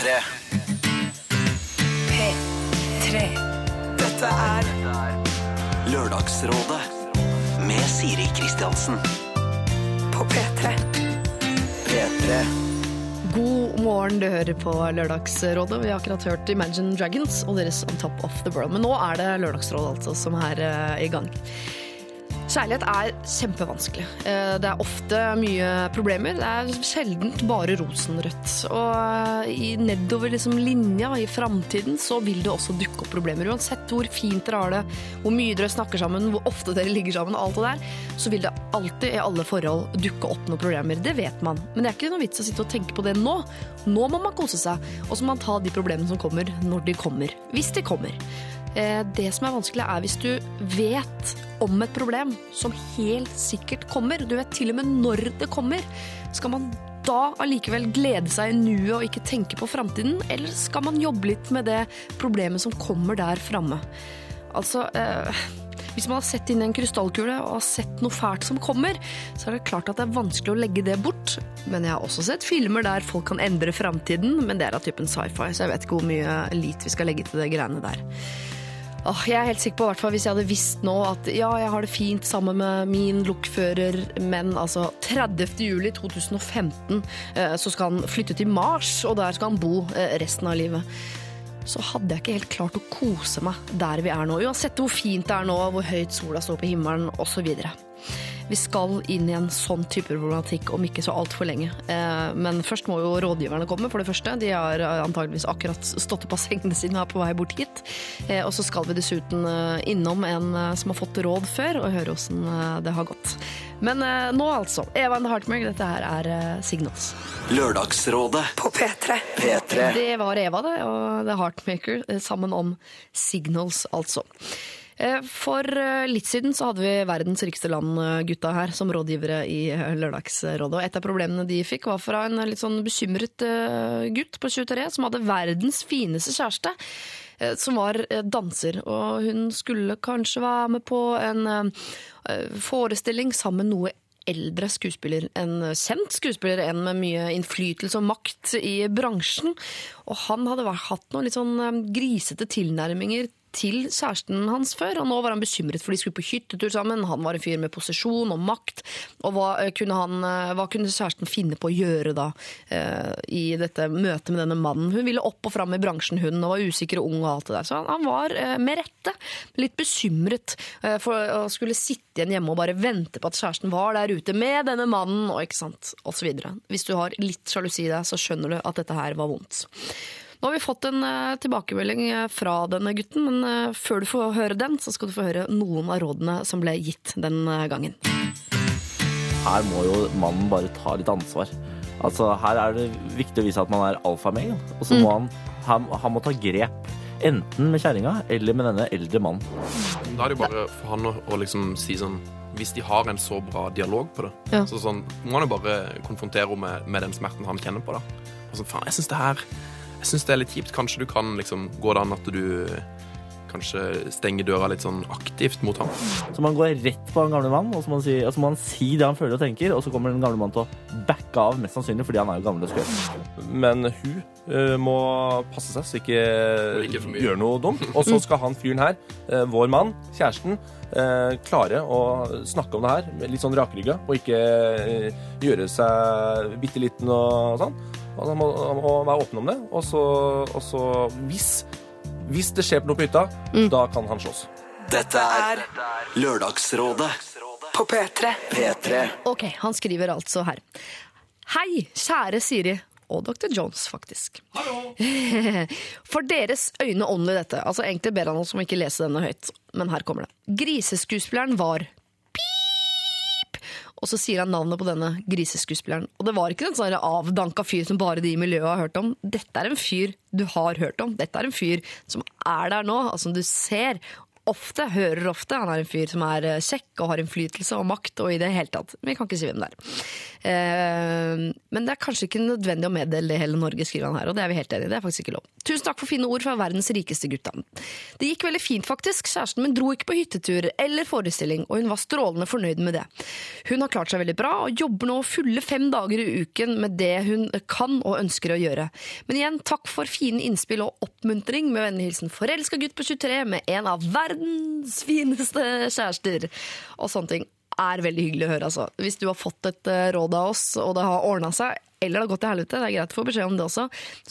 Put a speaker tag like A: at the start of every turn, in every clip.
A: P3.
B: P3. Dette er
A: Lørdagsrådet med Siri Kristiansen.
B: på P3.
A: P3.
C: God morgen, du hører på Lørdagsrådet. Vi har akkurat hørt Imagine Dragons og deres On Top of the World. Men nå er det Lørdagsrådet altså som er eh, i gang. Kjærlighet er kjempevanskelig. Eh, Det er ofte mye problemer. Det er sjelden bare rosenrødt. Og eh, nedover liksom linja i framtiden så vil det også dukke opp problemer. Uansett hvor fint dere har det, hvor mye dere snakker sammen, hvor ofte dere ligger sammen, alt det der, så vil det alltid i alle forhold dukke opp noen problemer. Det vet man. Men det er ikke noe vits å sitte og tenke på det nå. Nå må man kose seg, og så må man ta de problemene som kommer, når de kommer. Hvis de kommer. Eh, Det som er vanskelig, er hvis du vet om et problem som helt sikkert kommer. Du vet til og med når det kommer. Skal man da allikevel glede seg i nuet og ikke tenke på framtiden, eller skal man jobbe litt med det problemet som kommer der framme? Altså eh, Hvis man har sett inn i en krystallkule og har sett noe fælt som kommer, så er det klart at det er vanskelig å legge det bort. Men jeg har også sett filmer der folk kan endre framtiden, men det er av typen sci-fi, så jeg vet ikke hvor mye lit vi skal legge til det greiene der. Åh, jeg er helt sikker på, hvert fall hvis jeg hadde visst nå at ja, jeg har det fint sammen med min lokfører, men altså 30. juli 2015 eh, så skal han flytte til Mars, og der skal han bo eh, resten av livet. Så hadde jeg ikke helt klart å kose meg der vi er nå, uansett hvor fint det er nå, hvor høyt sola står på himmelen osv. Vi skal inn i en sånn type problematikk om ikke så altfor lenge. Eh, Men først må jo rådgiverne komme, for det første. De har eh, antageligvis akkurat stått opp av sengene sine og er på vei bort hit. Eh, Og så skal vi dessuten innom en som har fått råd før, og høre åssen det har gått. Men nå altså. Eva and Heartmark, dette her er Signals.
A: Lørdagsrådet.
B: På P3.
A: P3.
C: Det var Eva, det, og The Heartmaker sammen om Signals, altså. Eh, For eh, litt siden så hadde vi verdens rikeste land-gutta her som rådgivere i eh, Lørdagsrådet. Og et av problemene de fikk var fra en litt sånn bekymret eh, gutt på 23 som hadde verdens fineste kjæreste. eh, Som var eh, danser, og hun skulle kanskje være med på en eh, forestilling sammen med noe eldre skuespiller, en kjent skuespiller, en med mye innflytelse og makt i bransjen. Og han hadde hatt noen litt sånn eh, grisete tilnærminger til kjæresten hans før, og nå var han bekymret for de skulle på hyttetur sammen. Han var en fyr med posisjon og makt, og hva eh, kunne, han, eh, hva kunne kjæresten finne på å gjøre da eh, i dette møtet med denne mannen? Hun ville opp og fram i bransjen, hun, og var usikker og ung og alt det der. Så han, var med rette litt bekymret for å skulle sitte igjen hjemme og bare vente på at kjæresten var der ute med denne mannen, og ikke sant, videre. Hvis du har litt sjalusi i deg, så skjønner du at dette her var vondt. Nå har vi fått en eh, tilbakemelding eh, fra denne gutten, men eh, før du får høre den, så skal du få høre noen av rådene som ble gitt den gangen.
D: Her må jo mannen bare ta litt ansvar. Altså, her er det viktig å vise at man er alfamel, og så må han, han, han må ta grep. Enten med kjerringa eller med denne eldre mannen.
E: Da er det jo bare for han å, å liksom si sånn Hvis de har en så bra dialog på det,
C: Ja.
E: så sånn, må han jo bare konfrontere henne med, med den smerten han kjenner på. da. Og sånn, faen, jeg synes det her Jeg synes det er litt kjipt. Kanskje du kan liksom Gå det an at du kanskje stenger døra litt sånn aktivt mot ham?
D: Så man går rett på den gamle mannen, og så må han si, må han si det han føler og tenker, og så kommer den gamle mannen til å backe av, mest sannsynlig, fordi han er jo gammel og skøyt.
F: Men hun uh, må passe seg så ikke,
E: Ikke
F: gjør noe dumt. Og så skal han fyren her, uh, vår mann, kjæresten, uh, klare å snakke om det her litt sånn rakrygga, og ikke gjøre seg bitte liten og sånn. Han må, han må være åpen om det. Og så, og så hvis, hvis det skjer noe på hytta, da kan han slåss.
A: Dette er Lørdagsrådet.
B: På P3.
A: P3.
C: Ok, han skriver altså her. Hei, kjære Siri. Og Dr. Jones, faktisk. Hallo! For deres øyne åndelig dette. Altså Egentlig ber han oss om ikke lese denne høyt, men her kommer det. Griseskuespilleren var! Og så sier han navnet på denne griseskuespilleren. Og det var ikke en sånn avdanka fyr som bare de i miljøet har hørt om. Dette er en fyr du har hørt om. Dette er en fyr som er der nå, altså som du ser ofte, hører ofte. Han er en fyr som er eh, kjekk og har innflytelse og makt og i det hele tatt. Vi kan ikke si hvem det er. Eh, men det er kanskje ikke nødvendig å meddele det hele Norge, skriver han her, og det er vi helt enig i. Det er faktisk ikke lov. Tusen takk for fine ord fra verdens rikeste gutta. Det gikk veldig fint, faktisk. Kjæresten min dro ikke på hyttetur eller forestilling, og hun var strålende fornøyd med det. Hun har klart seg veldig bra, og jobber nå fulle fem dager i uken med det hun kan og ønsker å gjøre. Men igjen, takk for fine innspill og oppmuntring med vennlig hilsen forelska gutt på 23 med en av verdens fineste kjærester. Og sånne ting er veldig hyggelig å høre, altså. Hvis du har fått et eh, råd av oss, og det har ordna seg, eller det har gått til helvete, det er greit å få beskjed om det også,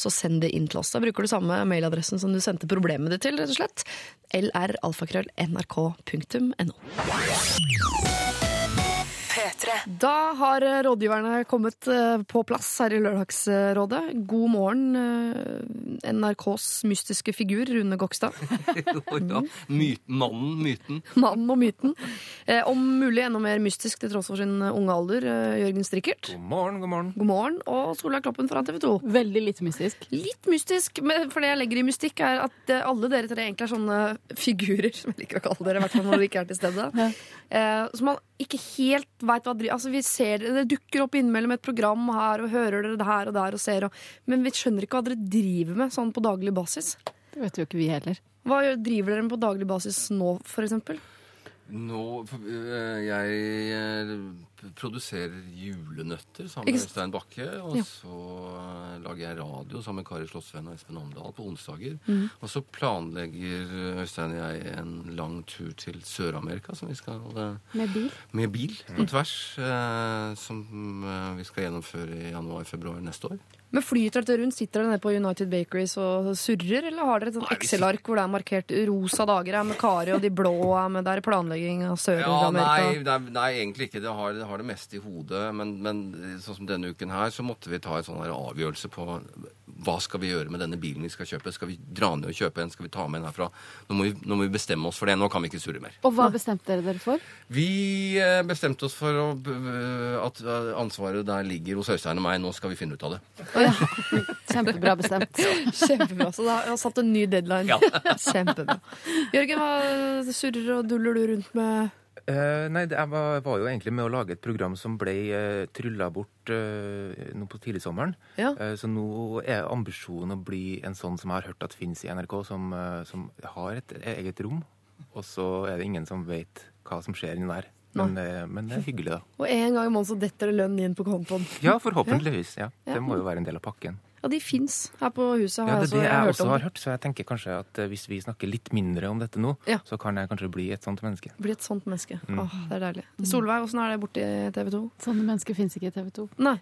C: så send det inn til oss. Da bruker du samme mailadressen som du sendte problemet ditt til, rett og slett. lralfakrøll.nrk.no.
B: P3.
C: Da har eh, rådgiverne kommet eh, på plass her i Lørdagsrådet. God morgen, eh, NRKs mystiske figur, Rune Gokstad.
G: ja. Myten, mannen, myten.
C: Mannen og myten. Eh, Om mulig enda mer mystisk til tross for sin unge alder, Jørgen Strikkert.
F: God morgen, god morgen.
C: God morgen. Og Solveig Kloppen fra TV 2.
H: Veldig lite mystisk.
C: Litt mystisk, men for det jeg legger i mystikk, er at alle dere tre egentlig er sånne figurer, som jeg liker å kalle dere, i hvert fall når dere ikke er til stede. ja. som man ikke helt veit hva driver Altså, vi ser det, dukker opp innimellom et program her, og hører dere det her og der og ser, og, men vi skjønner ikke hva dere driver med sånn på daglig basis.
H: Det vet jo ikke vi heller.
C: Hva driver dere med på daglig basis nå, for eksempel?
G: Nå øh, Jeg øh, produserer julenøtter sammen med Øystein Bakke. Og
C: Ja.
G: så øh, lager jeg radio sammen med Kari Slottsveen og Espen Omdal på onsdager.
C: Mm.
G: Og så planlegger Øystein og jeg en lang tur til Sør-Amerika som vi skal
H: Med bil.
G: med bil på tvers. som vi skal gjennomføre i januar-februar neste år.
C: Men flyter dere rundt? Sitter dere nede på United Bakeries og surrer, eller har dere et sånn Excel-ark hvor det er markert rosa dager er med Kari, og de blå er med der er planlegging av
G: Ja, nei,
C: Sør-Amerika?
G: nei, nei, egentlig ikke. Det har, det har det meste i hodet. Men, men sånn som denne uken her, så måtte vi ta en sånn avgjørelse på hva skal vi gjøre med denne bilen vi skal kjøpe. Skal vi dra ned og kjøpe en? Skal vi ta med en herfra? Nå må vi, nå må vi bestemme oss for det. Nå kan vi ikke surre mer.
H: Og hva bestemte dere dere for?
G: Vi eh, bestemte oss for å, at eh, ansvaret der ligger hos Øystein og meg. Nå skal vi finne ut av det.
H: Kjempebra bestemt.
C: Kjempebra. Så da har jeg satt en ny deadline. Kjempebra. Jørgen, hva surrer og duller du rundt med?
I: Uh, nei, jeg var, var jo egentlig med å lage et program som ble uh, trylla bort uh, nå på tidligsommeren.
C: Ja.
I: Uh, så nå er ambisjonen å bli en sånn som jeg har hørt at finnes i NRK, som, eh, som har et eget rom. Og så er det ingen som vet hva som skjer inni der. Men, eh, men det er hyggelig, da.
C: Og en gang i måneden så detter det lønn inn på kontoen.
I: Ja, forhåpentligvis. ja.
C: Ja.
I: Det må jo være en del av pakken.
C: Ja, de fins her på huset,
I: Ja,
C: har
I: det er det
C: jeg
I: jeg
C: hørt
I: også har hørt, så jeg tenker kanskje at eh, hvis vi snakker litt mindre om dette nå,
C: Ja.
I: så kan jeg kanskje bli et sånt menneske.
C: Bli et sånt menneske.
I: Mm.
C: Åh, det er deilig. Solveig, åssen er det borti TV 2?
H: Sånne mennesker fins ikke i TV 2.
C: Nei.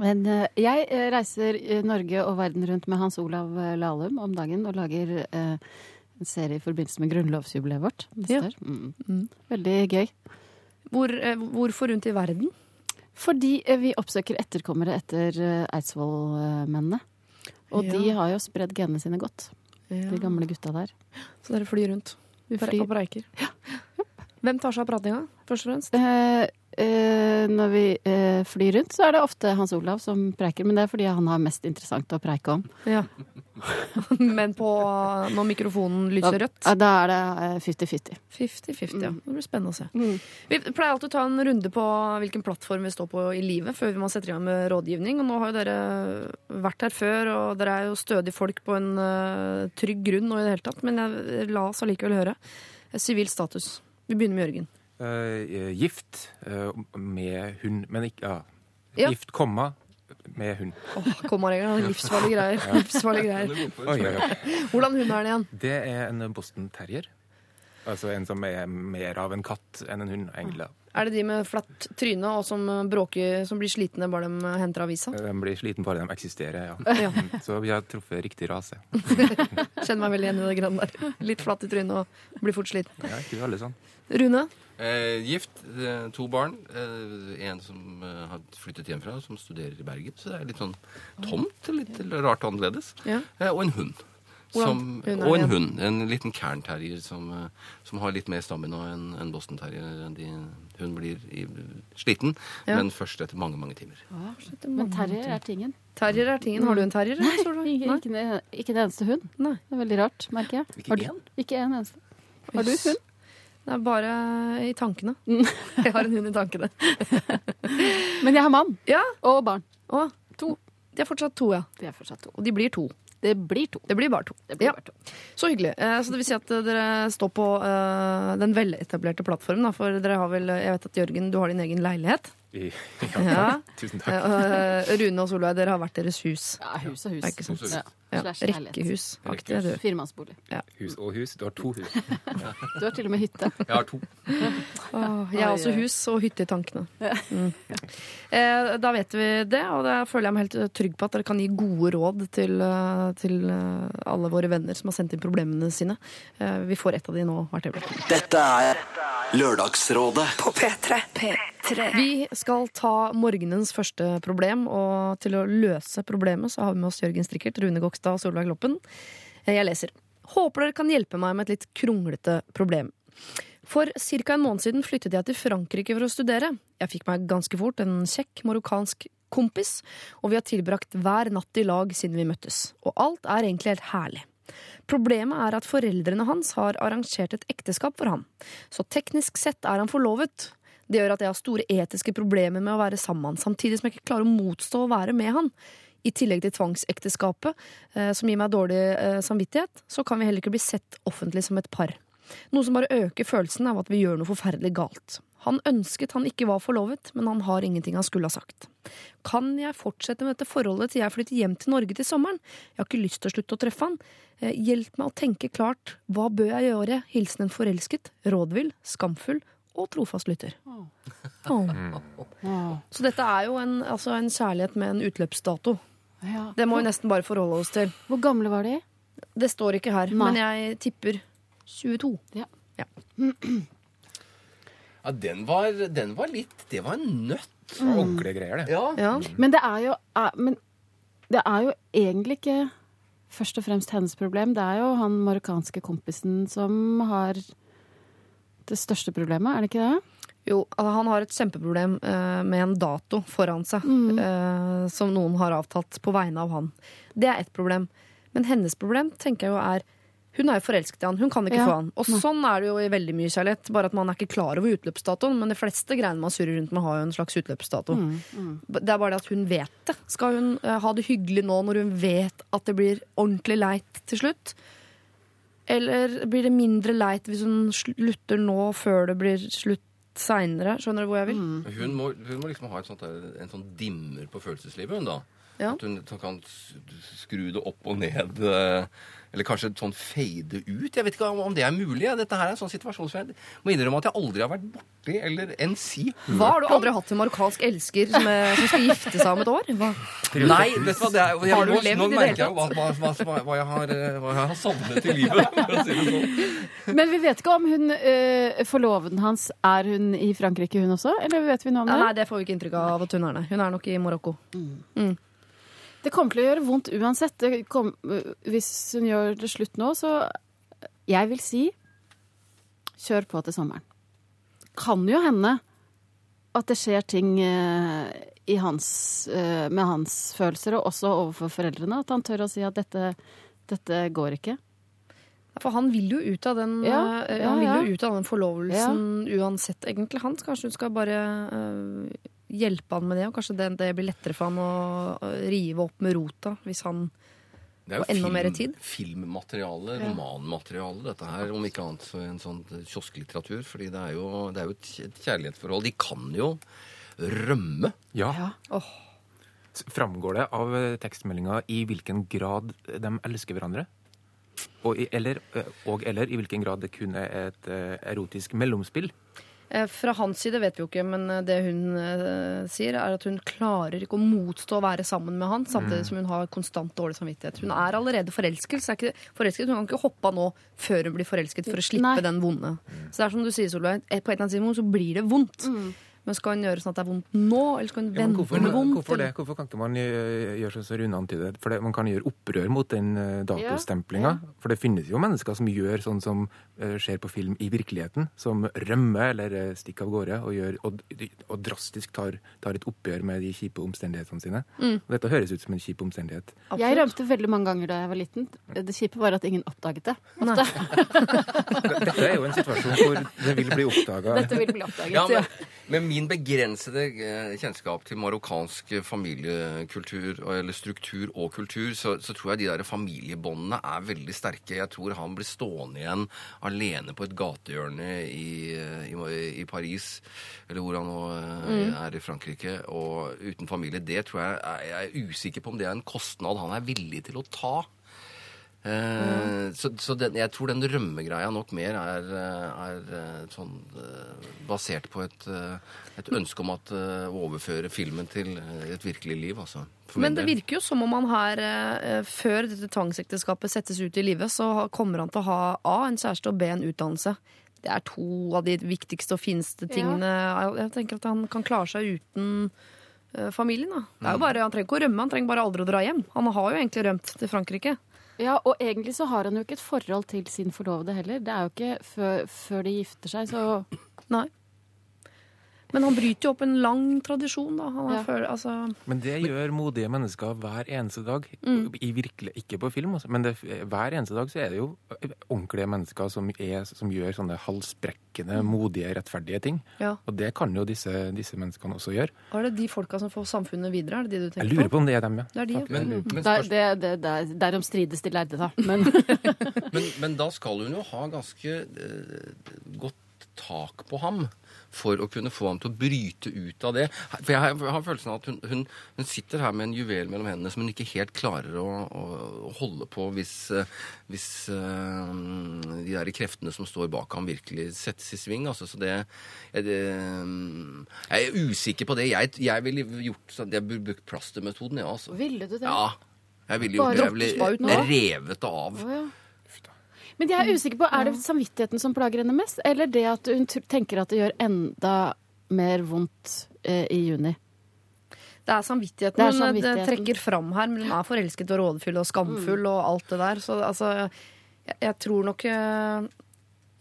H: Men eh, jeg reiser Norge og verden rundt med Hans Olav Lahlum om dagen og lager eh, en serie i forbindelse med grunnlovsjubileet vårt. neste
C: Ja.
H: år. Mm.
C: Mm.
H: Veldig gøy.
C: Hvor, eh, hvorfor rundt i verden?
H: Fordi eh, vi oppsøker etterkommere etter eh, Eidsvoll-mennene. Og de har jo spredd genene sine godt,
C: Ja.
H: de gamle gutta der.
C: Så dere flyr rundt
H: Vi flyr.
C: og preiker? Hvem tar seg av pratinga, først og fremst?
H: Eh, når vi eh, flyr rundt, så er det ofte Hans Olav som preiker. Men det er fordi han har mest interessant å preike om.
C: Ja. Men på, når mikrofonen lyser rødt?
H: ja, da er det eh, 50-50.
C: 50-50, ja.
H: Mm.
C: Det blir spennende å se. Vi pleier alltid å ta en runde på hvilken plattform vi står på i livet før vi må sette i gang med rådgivning. Og nå har jo dere vært her før, og dere er jo stødige folk på en uh, trygg grunn og i det hele tatt. Men jeg, la oss allikevel høre. Eh, Sivil status. Vi begynner med Jørgen.
I: Eh, gift eh, med hund, men ikke ja.
C: Ja.
I: Gift, komma, med hund.
C: Åh, Kommaregelen. Livsfarlige greier. Livsfarlige greier.
I: Oi, oi.
C: Hvordan hund er den igjen?
I: Det er en Boston terrier. Altså en som er mer av en katt enn en hund, egentlig.
C: Er det de med flatt tryne og som bråker, som blir slitne bare de henter avisa?
I: De blir slitne bare de eksisterer, ja.
C: Ja.
I: Så vi har truffet riktig rase.
C: Kjenner meg veldig igjen i det greiene der. Litt flatt i trynet og blir fort sliten.
I: Ja, ikke alle sånn.
C: Rune?
G: Eh, gift, eh, to barn. Eh, en som eh, har flyttet hjemmefra, som studerer i Bergen. Så det er litt sånn tomt, litt rart annerledes.
C: Ja.
G: Eh, og en hund. Som, og en hund. En liten cairn terrier som, som har litt mer stamina enn en Boston terrier. Hun blir i, sliten,
C: Ja.
G: men først etter mange, mange timer.
H: Men terrier er tingen.
C: Terrier er tingen. Har du en terrier? Nei.
H: ikke, en- ikke en eneste hund.
C: Nei.
H: Det er veldig rart, merker jeg.
G: Ikke én?
H: Ikke en eneste. Har du hund?
C: Det er bare i tankene. Jeg har en hund i tankene.
H: Men jeg har mann
C: Ja,
H: og barn.
C: og
H: To.
C: de er fortsatt to, ja.
H: De er fortsatt to.
C: Og de blir to.
H: Det blir to.
C: Det blir bare to.
H: Det blir
C: Ja.
H: bare to.
C: Så hyggelig. Eh, Så det vil si at eh, dere står på eh, den veletablerte plattformen, for dere har vel Jeg vet at Jørgen, du har din egen leilighet.
I: I,
C: Ja.
I: Tusen
C: Eh,
I: takk.
C: Uh, Rune og Solveig, dere har vært deres hus.
H: Ja, hus og hus.
C: Ja, ikke sant?
H: Ja.
C: Ja. Rekkehus. Aktig, du.
H: Firmannsbolig.
I: Hus og hus. Du har to hus.
H: Du har til og med hytte.
G: Jeg har to.
C: Oh, jeg har også hus og hytte i tankene. Mm. Eh, da vet vi det, og da føler jeg meg helt trygg på at dere kan gi gode råd til, eh, til eh, alle våre venner som har sendt inn problemene sine. Eh, vi får et av de nå hvert øyeblikk.
A: Dette er Lørdagsrådet
B: På P3. P3.
C: Vi skal ta morgenens første problem, og til å løse problemet så har vi med oss Jørgen Strikkert, Rune Gokstad og Solveig Kloppen. Eh, Jeg leser. Håper dere kan hjelpe meg med et litt kronglete problem. For ca. en måned siden flyttet jeg til Frankrike for å studere. Jeg fikk meg ganske fort en kjekk marokkansk kompis, og vi har tilbrakt hver natt i lag siden vi møttes. Og alt er egentlig helt herlig. Problemet er at foreldrene hans har arrangert et ekteskap for ham, så teknisk sett er han forlovet. Det gjør at jeg har store etiske problemer med å være sammen med han, samtidig som jeg ikke klarer å motstå å være med han. I tillegg til tvangsekteskapet, eh, som gir meg dårlig eh, samvittighet, så kan vi heller ikke bli sett offentlig som et par. Noe som bare øker følelsen av at vi gjør noe forferdelig galt. Han ønsket han ikke var forlovet, men han har ingenting han skulle ha sagt. Kan jeg fortsette med dette forholdet til jeg flytter hjem til Norge til sommeren? Jeg har ikke lyst til å slutte å treffe han. Eh, Hjelp meg å tenke klart. Hva bør jeg gjøre? Hilsen en forelsket, rådvill, skamfull og trofast lytter. Åh. Så dette er jo en, altså en kjærlighet med en utløpsdato.
H: Ja.
C: Det må vi nesten bare forholde oss til.
H: Hvor gamle var de?
C: Det står ikke her,
H: Nei.
C: men jeg tipper 22.
H: Ja.
G: Ja, den var, den var litt Det var en nøtt.
I: Ordentlige greier, det.
G: Ja.
C: Ja.
H: Men det er jo er, Men det er jo egentlig ikke først og fremst hennes problem. Det er jo han marokkanske kompisen som har det største problemet, er det ikke det?
C: Jo, altså, han har et kjempeproblem eh, med en dato foran seg, mm. som noen har avtalt på vegne av han. Det er ett problem. Men hennes problem tenker jeg jo er Hun er jo forelsket i han, hun kan ikke
H: Ja.
C: få han. Og sånn er det jo i veldig mye kjærlighet, bare at man er ikke klar over utløpsdatoen. Men de fleste greiene man surrer rundt med, har jo en slags utløpsdato. Det er bare det at hun vet det. Skal hun eh, ha det hyggelig nå når hun vet at det blir ordentlig leit til slutt? Eller blir det mindre leit hvis hun slutter nå før det blir slutt seinere? Skjønner du hvor jeg vil?
G: Hun, må, hun må liksom ha et sånt, en sånn dimmer på følelseslivet, hun da.
C: Ja.
G: At hun kan skru det opp og ned. eh, Eller kanskje sånn fade ut. Jeg vet ikke om om det er mulig. ja. Dette her er en sånn situasjon som jeg må innrømme at jeg aldri har vært borti eller enn si.
C: Hva har du aldri hatt en marokkansk elsker som, er, som skal gifte seg om et år? Hva?
G: Nei, vet du hva, det er, jeg,
C: Har du levd
G: nå merker jeg jo hva, hva, hva, hva, jeg har, eh, hva jeg har savnet i livet. For å si det sånn.
H: Men vi vet ikke om hun øh, forloveden hans Er hun i Frankrike, hun også? Eller vet vi noe om det?
C: nei, det får vi ikke inntrykk av at hun er. Nei. Hun er nok i Marokko.
H: Det kommer til å gjøre vondt uansett. Kom, hvis hun gjør det slutt nå, så Jeg vil si kjør på til sommeren. Kan jo hende at det skjer ting eh, i hans, eh, med hans følelser, og også overfor foreldrene. At han tør å si at dette, dette går ikke.
C: For han vil jo ut av den,
H: Ja,
C: eh,
H: ja, ja.
C: ut av den forlovelsen uansett, egentlig. Han kanskje hun skal bare eh, hjelpe han med det, og kanskje det, det blir lettere for han å rive opp med rota hvis han
G: Det er
C: film, enda mer tid.
G: filmmateriale, romanmateriale, dette her. Om ikke annet så en sånn kiosklitteratur. fordi det er jo, det er jo et et kjærlighetsforhold. De kan jo rømme.
I: Ja.
C: ja.
I: Oh. Framgår det av eh, tekstmeldinga i hvilken grad de elsker hverandre? Og, i, eller, eh, og eller i hvilken grad det kun er et eh, erotisk mellomspill?
C: Eh, Fra hans side vet vi jo ikke, men eh, det hun eh, sier, er at hun klarer ikke å motstå å være sammen med han, samtidig som hun har konstant dårlig samvittighet. Hun er allerede forelsket, så er ikke, forelsket. Hun kan ikke hoppe av nå før hun blir forelsket for å slippe
H: Nei.
C: den vonde. Så det er som du sier, Solveig, på et eller annet tidspunkt så blir det vondt. Men skal han gjøre sånn at det er vondt nå, eller skal han
I: Ja,
C: vente
I: hvorfor,
C: med vondt?
I: hvorfor det? Hvorfor kan ikke man gjø- gjøre sånn som Rune antyder? For det, man kan gjøre opprør mot den eh, Ja. For det finnes jo mennesker som gjør sånn som eh, skjer på film i virkeligheten. Som rømmer eller eh, stikker av gårde og, gjør, og, og drastisk tar, tar et oppgjør med de kjipe omstendighetene sine.
C: Mm.
I: Dette høres ut som en kjip omstendighet.
H: Jeg rømte veldig mange ganger da jeg var liten. Det kjipe var at ingen oppdaget det.
I: Dette er jo en situasjon hvor det vil bli oppdaga.
H: Dette vil bli oppdaget.
G: Ja,
H: ja.
G: men, med min begrensede eh, kjennskap til marokkansk familiekultur, eller struktur og kultur, så, så tror jeg de der familiebåndene er veldig sterke. Jeg tror han blir stående igjen alene på et gatehjørne i, eh, i, i Paris, eller hvor han nå mm. er i Frankrike, og uten familie. Det tror jeg Jeg er usikker på om det er en kostnad han er villig til å ta. Eh, Så, så den, jeg tror den rømmegreia nok mer er, eh, er eh, sånn basert på et, et ønske om at å overføre filmen til et virkelig liv, altså.
C: Men det
G: del.
C: virker jo som om han her, før dette tvangsekteskapet settes ut i livet, så kommer han til å ha A, en kjæreste, og B, en utdannelse. Det er to av de viktigste og fineste tingene. Jeg- Jeg tenker at han kan klare seg uten familien. Da. Det er jo bare, han trenger ikke å rømme, han trenger bare aldri å dra hjem. Han har jo egentlig rømt til Frankrike.
H: Ja, og egentlig så har han jo ikke et forhold til sin forlovede heller. Det er jo ikke før, før de gifter seg, så
C: Nei. Men han bryter jo opp en lang tradisjon, da. Han
H: Ja.
C: Føler, altså,
I: Men det gjør modige mennesker hver eneste dag.
C: Mm.
I: I virkelig, ikke på film, også, men det, hver eneste dag så er det jo ordentlige mennesker som, er, som gjør sånne halsbrekkende, modige, rettferdige ting.
C: ja.
I: Og det kan jo disse, disse menneskene også gjøre.
C: Er det de folka som får samfunnet videre? Er det de du tenker på?
I: Jeg lurer på om det er dem, ja.
C: Det er de, ja.
G: Men,
H: der,
G: men, spørs-
H: det, det, der, derom strides de lærde, da. Men
G: men, men da skal hun jo ha ganske eh, godt tak på ham for å kunne få ham til å bryte ut av det. For jeg har, jeg har følelsen av at hun, hun, hun sitter her med en juvel mellom hendene som hun ikke helt klarer å, å, å holde på hvis, eh, hvis uh, de der kreftene som står bak ham, virkelig settes i sving. Altså, så det, jeg, det Jeg er usikker på det. Jeg, jeg ville gjort sånn Jeg burde brukt plastermetoden, ja, altså.
H: ville du det?
G: Ja. Jeg ville det. Jeg ville revet det av.
H: Oh, ja. Men jeg er usikker på, er det samvittigheten som plager henne mest, eller det at hun tenker at det gjør enda mer vondt eh, i juni?
C: Det er samvittigheten
H: Det er
C: hun eh, trekker fram her, men hun er forelsket og rådfull og skamfull og alt det der. Så altså, jeg, jeg tror nok eh,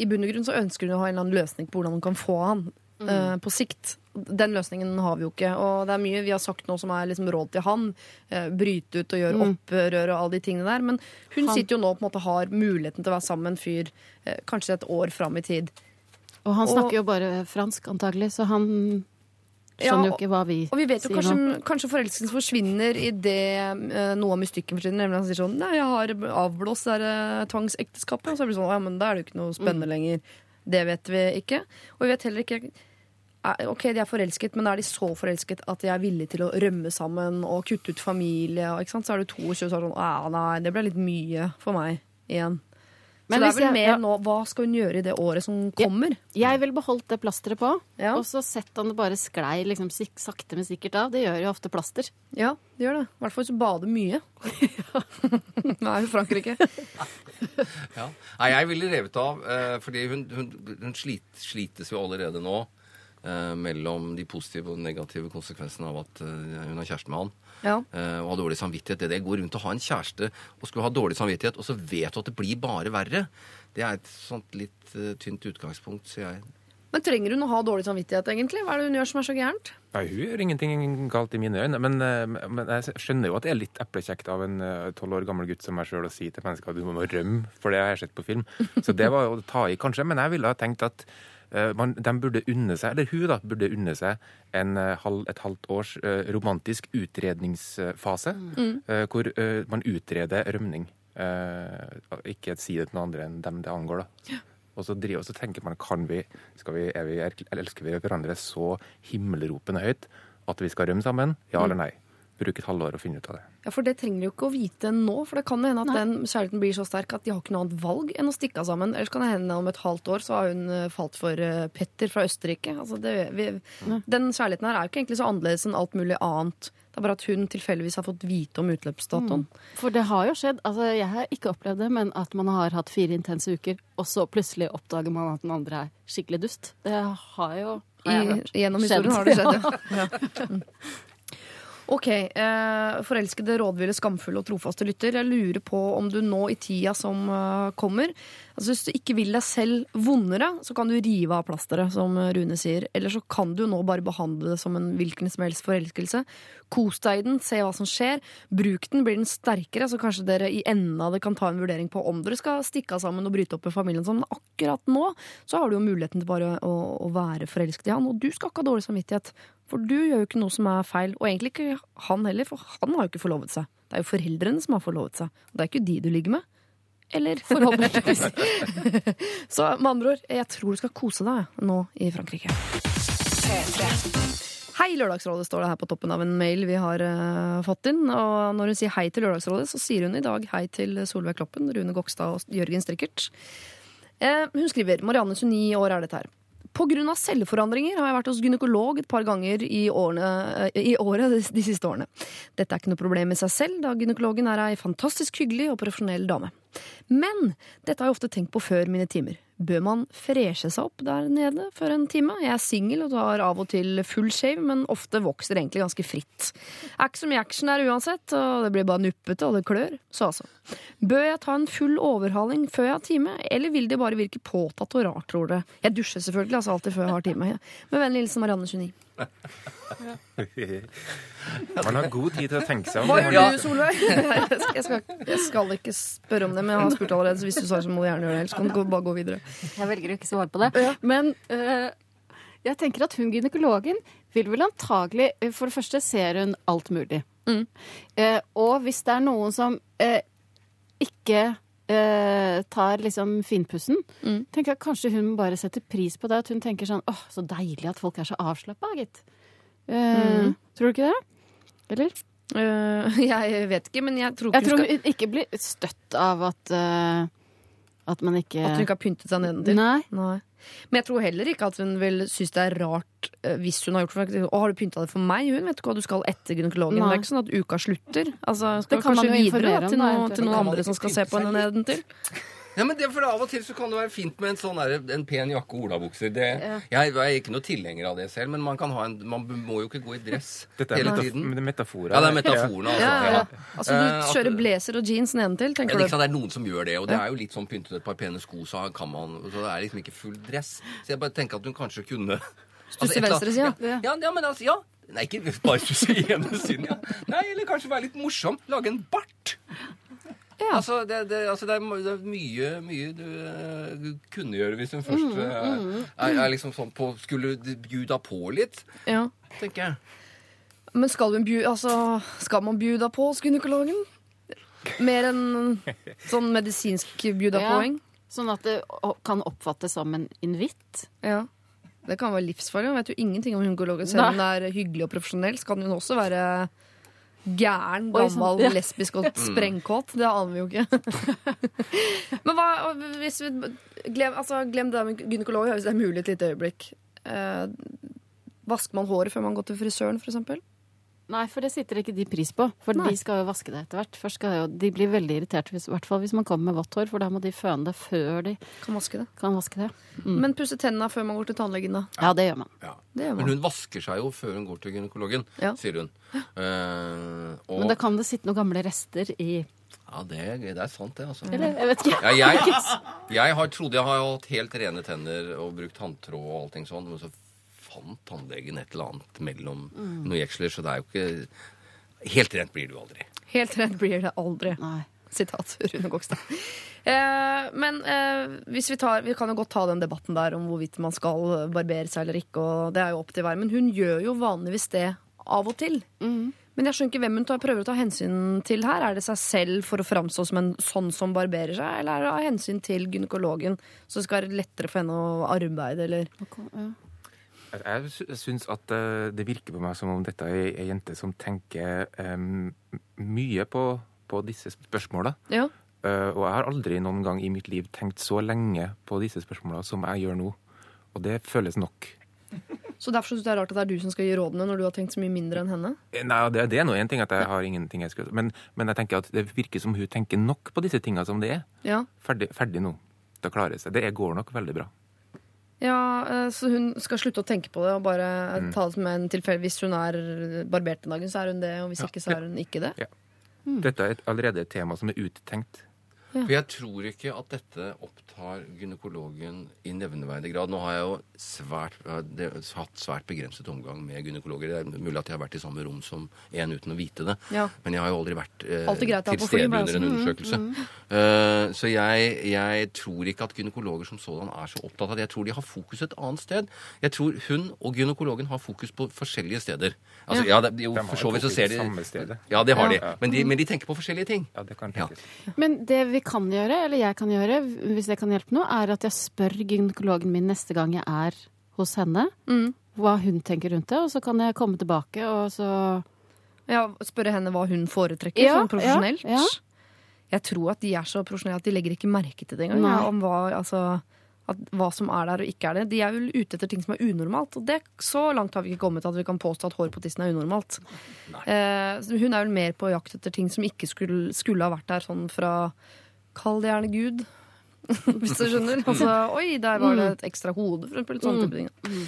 C: I bunn og grunn så ønsker hun å ha en eller annen løsning på hvordan hun kan få han eh, på sikt. Den løsningen har vi jo ikke. Og det er mye vi har sagt nå som er liksom råd til han. Eh, bryte ut og gjøre opprør og alle de tingene der. Men hun
H: Han-
C: sitter jo nå på en måte har muligheten til å være sammen med en fyr eh, kanskje et år fram i tid.
H: Og han
C: Og-
H: snakker jo bare fransk, antagelig, så han
C: Ja,
H: skjønner jo ikke hva vi
C: Og vi vet jo kanskje,
H: nå.
C: kanskje forelskelsen forsvinner i det eh, noe av mystikken forsvinner. Nemlig han sier sånn Nei, jeg har avblåst det der eh, tvangsekteskapet. Og så blir det sånn Ja, men da er det jo ikke noe spennende lenger. Det vet vi ikke. Og vi vet heller ikke Ok, de er forelsket, men er de så forelsket at de er villige til å rømme sammen og kutte ut familie? Og, ikke sant? Så er du 22 og så er sånn Ja, nei, det ble litt mye for meg igjen.
H: Men
C: så det er vel
H: jeg-
C: mer
H: ja.
C: nå Hva skal hun gjøre i det året som kommer?
H: Jeg ville beholdt det plasteret på,
C: Ja.
H: og så sett han det bare sklei liksom, sakte, men sikkert av. Det gjør jo ofte plaster.
C: Ja, det gjør det. I hvert fall hvis du bader mye. Det er jo Frankrike.
G: Ja. Nei, jeg ville revet av, eh, fordi hun, hun, hun slites jo allerede nå eh, mellom de positive og negative konsekvensene av at eh, hun har kjæreste med han.
C: Ja.
G: eh, og har dårlig samvittighet. Det det går rundt å ha en kjæreste og skulle ha dårlig samvittighet, og så vet du at det blir bare verre. Det er et sånt litt tynt utgangspunkt, sier jeg.
C: Men trenger hun å ha dårlig samvittighet, egentlig? Hva er det hun gjør som er så gærent?
I: Nei, hun gjør ingenting galt i mine øyne, men, men jeg skjønner jo at det er litt eplekjekt av en tolv år gammel gutt som meg sjøl å si til mennesker at du må rømme, for det har jeg sett på film. Så det var jo å ta i, kanskje, men jeg ville ha tenkt at man, de burde unne seg, eller hun da, burde unne seg en, eh, halv, et halvt års eh, romantisk utredningsfase, eh, hvor eh, man utreder rømning. Eh, ikke si det til noen andre enn dem det angår, da. Og så, driver, og så tenker man kan vi, vi, vi, elsker vi hverandre så himmelropende høyt at vi skal rømme sammen? Ja eller nei? Bruk et halvår å finne ut av det.
C: Ja, For det trenger de jo ikke å vite nå, for det kan jo hende at den kjærligheten blir så sterk at de har ikke noe annet valg enn å stikke av sammen. Ellers kan det hende om et halvt år så har hun eh, falt for eh, Petter fra Østerrike. Altså det, vi, den kjærligheten her er jo ikke egentlig så annerledes enn alt mulig annet. Det er bare at hun tilfeldigvis har fått vite om utløpsdatoen.
H: For det har jo skjedd, altså jeg har ikke opplevd det, men at man har hatt fire intense uker, og så plutselig oppdager man at den andre er skikkelig dust. Det har jo Har jeg
C: I, gjennom
H: Skjedd,
C: historien har det skjedd, ja. ja. Ok, eh, forelskede, rådville, skamfulle og trofaste lytter. Jeg lurer på om du nå i tida som eh, kommer altså Hvis du ikke vil deg selv vondere, så kan du rive av plasteret, som Rune sier. Eller så kan du nå bare behandle det som en hvilken som helst forelskelse. Kos deg i den, se hva som skjer. Bruk den, blir den sterkere, så kanskje dere i enden av det kan ta en vurdering på om dere skal stikke av sammen og bryte opp i familien. sånn. Men akkurat nå så har du jo muligheten til bare å, å være forelsket i han, og du skal ikke ha dårlig samvittighet. For du gjør jo ikke noe som er feil, og egentlig ikke han heller, for han har jo ikke forlovet seg. Det er jo foreldrene som har forlovet seg, og det er ikke de du ligger med. Eller forhåpentligvis. så med andre ord, jeg tror du skal kose deg nå i Frankrike. Hei, Lørdagsrådet, står det her på toppen av en mail vi har uh, fått inn. Og når hun sier hei til Lørdagsrådet, så sier hun i dag hei til Solveig Kloppen, Rune Gokstad og Jørgen Strikkert. Eh, hun skriver Marianne 29 år er dette her. Av celleforandringer har jeg vært hos gynekolog et par ganger i, årene, eh, i året de siste årene. Dette er ikke noe problem i seg selv, da gynekologen er ei fantastisk hyggelig og profesjonell dame. Men dette har jeg ofte tenkt på før mine timer. Bør man freshe seg opp der nede for en time? Jeg er singel og tar av og til full shave, men ofte vokser det egentlig ganske fritt. Er ikke så mye action der uansett, og det blir bare nuppete og det klør. Så altså. Bør jeg ta en full overhaling før jeg har time, eller vil det bare virke påtatt og rart, tror dere? Jeg dusjer selvfølgelig, altså alltid før jeg har time. Med vennlig hilsen Marianne 29.
I: Man har god tid til å tenke seg om.
C: Hva gjør du, Solveig? Jeg skal, jeg skal ikke spørre om det, men jeg har spurt allerede, så hvis du svarer, så må du gjerne gjøre det. Ellers kan du bare gå videre.
H: Jeg velger å ikke svare på det. Men uh, jeg tenker at hun gynekologen vil vel antagelig øh, For det første ser hun alt mulig.
C: Mm.
H: Uh, og hvis det er noen som uh, ikke eh, tar liksom finpussen,
C: Mm.
H: tenker jeg kanskje hun bare setter pris på det. At hun tenker sånn åh, så deilig at folk er så avslappa, gitt. Eh, Tror du ikke det? Eller?
C: Uh, jeg vet ikke, men jeg tror
H: Jeg
C: ikke
H: tror
C: hun skal
H: ikke blir støtt av at eh, at man ikke
C: At hun ikke har pyntet seg nedentil.
H: Nei.
C: Nei. Men jeg tror heller ikke at hun vil synes det er rart eh, hvis hun har gjort for- Å, har du pynta det for meg? Hun vet ikke hva du skal etter gynekologen.
H: Nei.
C: Det er ikke sånn at uka slutter. Altså, skal
H: Det kan man jo
C: videre da, til, noe, til noen andre som skal se på henne nedentil?
G: Ja, men det, for Av og til så kan det være fint med en sånn der, en pen jakke og olabukser. Det, jeg, er ikke noe tilhenger av det selv, men man, kan ha en, man må jo ikke gå i dress
I: Dette er
G: hele
I: Det
G: er
I: metaforer.
G: Ja, det er metaforene, altså.
C: Ja, ja.
G: Ja.
C: Altså,
G: Eh,
C: du kjører blazer og jeans nedentil, tenker
G: er
C: du?
G: sant, det er noen som gjør det, og det er jo litt sånn pyntet et par pene sko, så kan man Så det er liksom ikke full dress. Så jeg bare tenker at hun kanskje kunne Altså,
C: Stusse
G: altså,
C: venstresida?
G: Ja, ja, ja, men altså, ja. Nei, ikke bare stusse ene siden, ja. Nei, eller kanskje være litt morsom. Lage en bart.
C: Ja.
G: Altså, det, det, altså det, er, det er mye, mye du uh, kunne gjøre hvis hun først
C: Mm,
G: mm, er, er liksom sånn på Skulle bjuda på litt,
C: Ja.
G: tenker jeg.
C: Men skal, altså, skal man bjuda på hos gynekologen? Mer enn sånn medisinsk bjuda
H: Ja. Sånn at det kan oppfattes som en invitt.
C: Ja. Det kan være livsfarlig. Man vet jo ingenting om gynekologen. Selv om hun er hyggelig og profesjonell, så kan hun også være gæren,
H: Oi,
C: gammel,
H: ja.
C: lesbisk og sprengkåt. Det aner vi jo ikke. Men hva hvis vi Glem, altså, glem det der med gynekolog, hvis det er mulig et lite øyeblikk. Eh, vasker man håret før man går til frisøren, f.eks.?
H: Nei, for det sitter ikke de pris på. For
C: Nei.
H: de skal jo vaske det etter hvert. Først skal jo, de blir veldig irriterte, hvis, i hvert fall hvis man kommer med vått hår, for da må de føne det før de
C: Kan vaske det.
H: kan vaske det.
C: Men pusse tennene før man går til tannlegen, da.
H: Ja, det gjør man.
G: Ja.
C: Det gjør
G: Men hun vasker seg jo før hun går til gynekologen,
C: Ja.
G: sier hun. Uh, og,
H: Men da kan det sitte noen gamle rester i
G: Ja, det, er- det er sant, det, altså.
H: Eller, jeg vet ikke.
G: Ja, jeg, jeg har trodde jeg har hatt helt rene tenner og brukt tanntråd og allting sånn, men så fant tannlegen et eller annet mellom noen jeksler, så det er jo ikke Helt rent blir du aldri.
C: Helt rent blir det aldri.
H: Nei.
C: Sitat Rune Gokstad. Eh, men eh, hvis vi tar Vi kan jo godt ta den debatten der om hvorvidt man skal barbere seg eller ikke, og det er jo opp til hver. Men hun gjør jo vanligvis det av og til. Men jeg skjønner ikke hvem hun tar, prøver å ta hensyn til her. Er det seg selv for å framstå som en sånn som barberer seg, eller er det av hensyn til gynekologen, så det skal være lettere for henne å arbeide, eller
H: Ja.
I: Jeg sy- syns at eh, det virker på meg som om dette er ei jente som tenker um, mye på, på disse spørsmåla.
C: Ja.
I: Uh, og jeg har aldri noen gang i mitt liv tenkt så lenge på disse spørsmåla som jeg gjør nå. Og det føles nok.
C: Så derfor syns du det er rart at det er du som skal gi rådene, når du har tenkt så mye mindre enn henne?
I: Eh, Nei, det, det er nå én ting at jeg har ingenting jeg skal men, men jeg tenker at det virker som hun tenker nok på disse tinga som det er.
C: Ja.
I: Ferdig, ferdig nå. Da klarer klare seg. Det går nok veldig bra.
C: Ja, eh, Så hun skal slutte å tenke på det og bare
I: Mm.
C: ta det som en tilfelle. Hvis hun er barbert den dagen, så er hun det, og hvis ikke, så er hun ikke det.
I: Ja. Dette er et, allerede et tema som er uttenkt.
G: For jeg tror ikke at dette opptar gynekologen i nevneverdig grad. Nå har jeg jo svært, jeg har hatt svært begrenset omgang med gynekologer. Det er mulig at jeg har vært i samme rom som en uten å vite det.
C: Ja.
G: Men jeg har jo aldri vært eh,
C: greit
G: til stede under en
C: sånn,
G: undersøkelse. Uh, så jeg, jeg tror ikke at gynekologer som sådan er så opptatt av det. Jeg tror de har fokus et annet sted. Jeg tror hun og gynekologen har fokus på forskjellige steder. Altså, ja, det, jo,
I: De
G: for så vidt så ser de
I: samme stedet.
G: Ja, det har
I: Ja.
G: de. Men, de. men de tenker på forskjellige ting.
I: Ja, det kan
G: Ja.
I: tenkes.
H: Men det vi kan gjøre, eller jeg kan gjøre, hvis det kan hjelpe nå, er at jeg spør gynekologen min neste gang jeg er hos henne,
C: Mm.
H: hva hun tenker rundt det, og så kan jeg komme tilbake og så
C: Ja, Spørre henne hva hun foretrekker,
H: Ja,
C: sånn profesjonelt.
H: ja, ja.
C: Jeg tror at de er så profesjonelle at de legger ikke merke til det engang. Ja, om hva, altså, at, hva som er der og ikke er det. De er vel ute etter ting som er unormalt. Og det, så langt har vi ikke kommet at vi kan påstå at hår på tissen er unormalt. Eh, hun er vel mer på jakt etter ting som ikke skulle, skulle ha vært der, sånn fra Kall det gjerne Gud. Hvis du skjønner. Altså, oi, der var det et ekstra hode, for eksempel. Sånne type ting.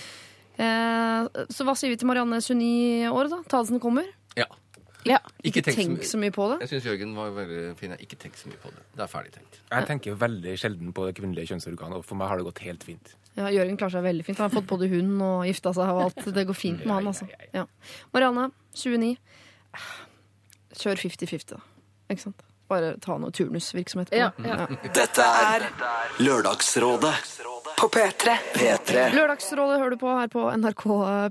C: Eh, så hva sier vi til Marianne Sunni i år, da? Tadelsen kommer.
G: Ja.
H: Ja.
C: Ikke, tenk så mye på det.
G: Jeg syns Jørgen var veldig fin. Ikke tenk så mye på det. Det er ferdig tenkt.
I: Jeg tenker veldig sjelden på det kvinnelige kjønnsorganet, og for meg har det gått helt fint.
C: Ja, Jørgen klarer seg veldig fint. Han har fått både hund og gifta seg og alt. Det går fint med han, altså. Ja. Marianne, 29. Kjør 50-50, da. Ikke sant? Bare ta noe turnusvirksomhet på
H: Ja, ja.
A: Dette er Lørdagsrådet
B: På P3.
A: P3.
C: Lørdagsrådet hører du på her på NRK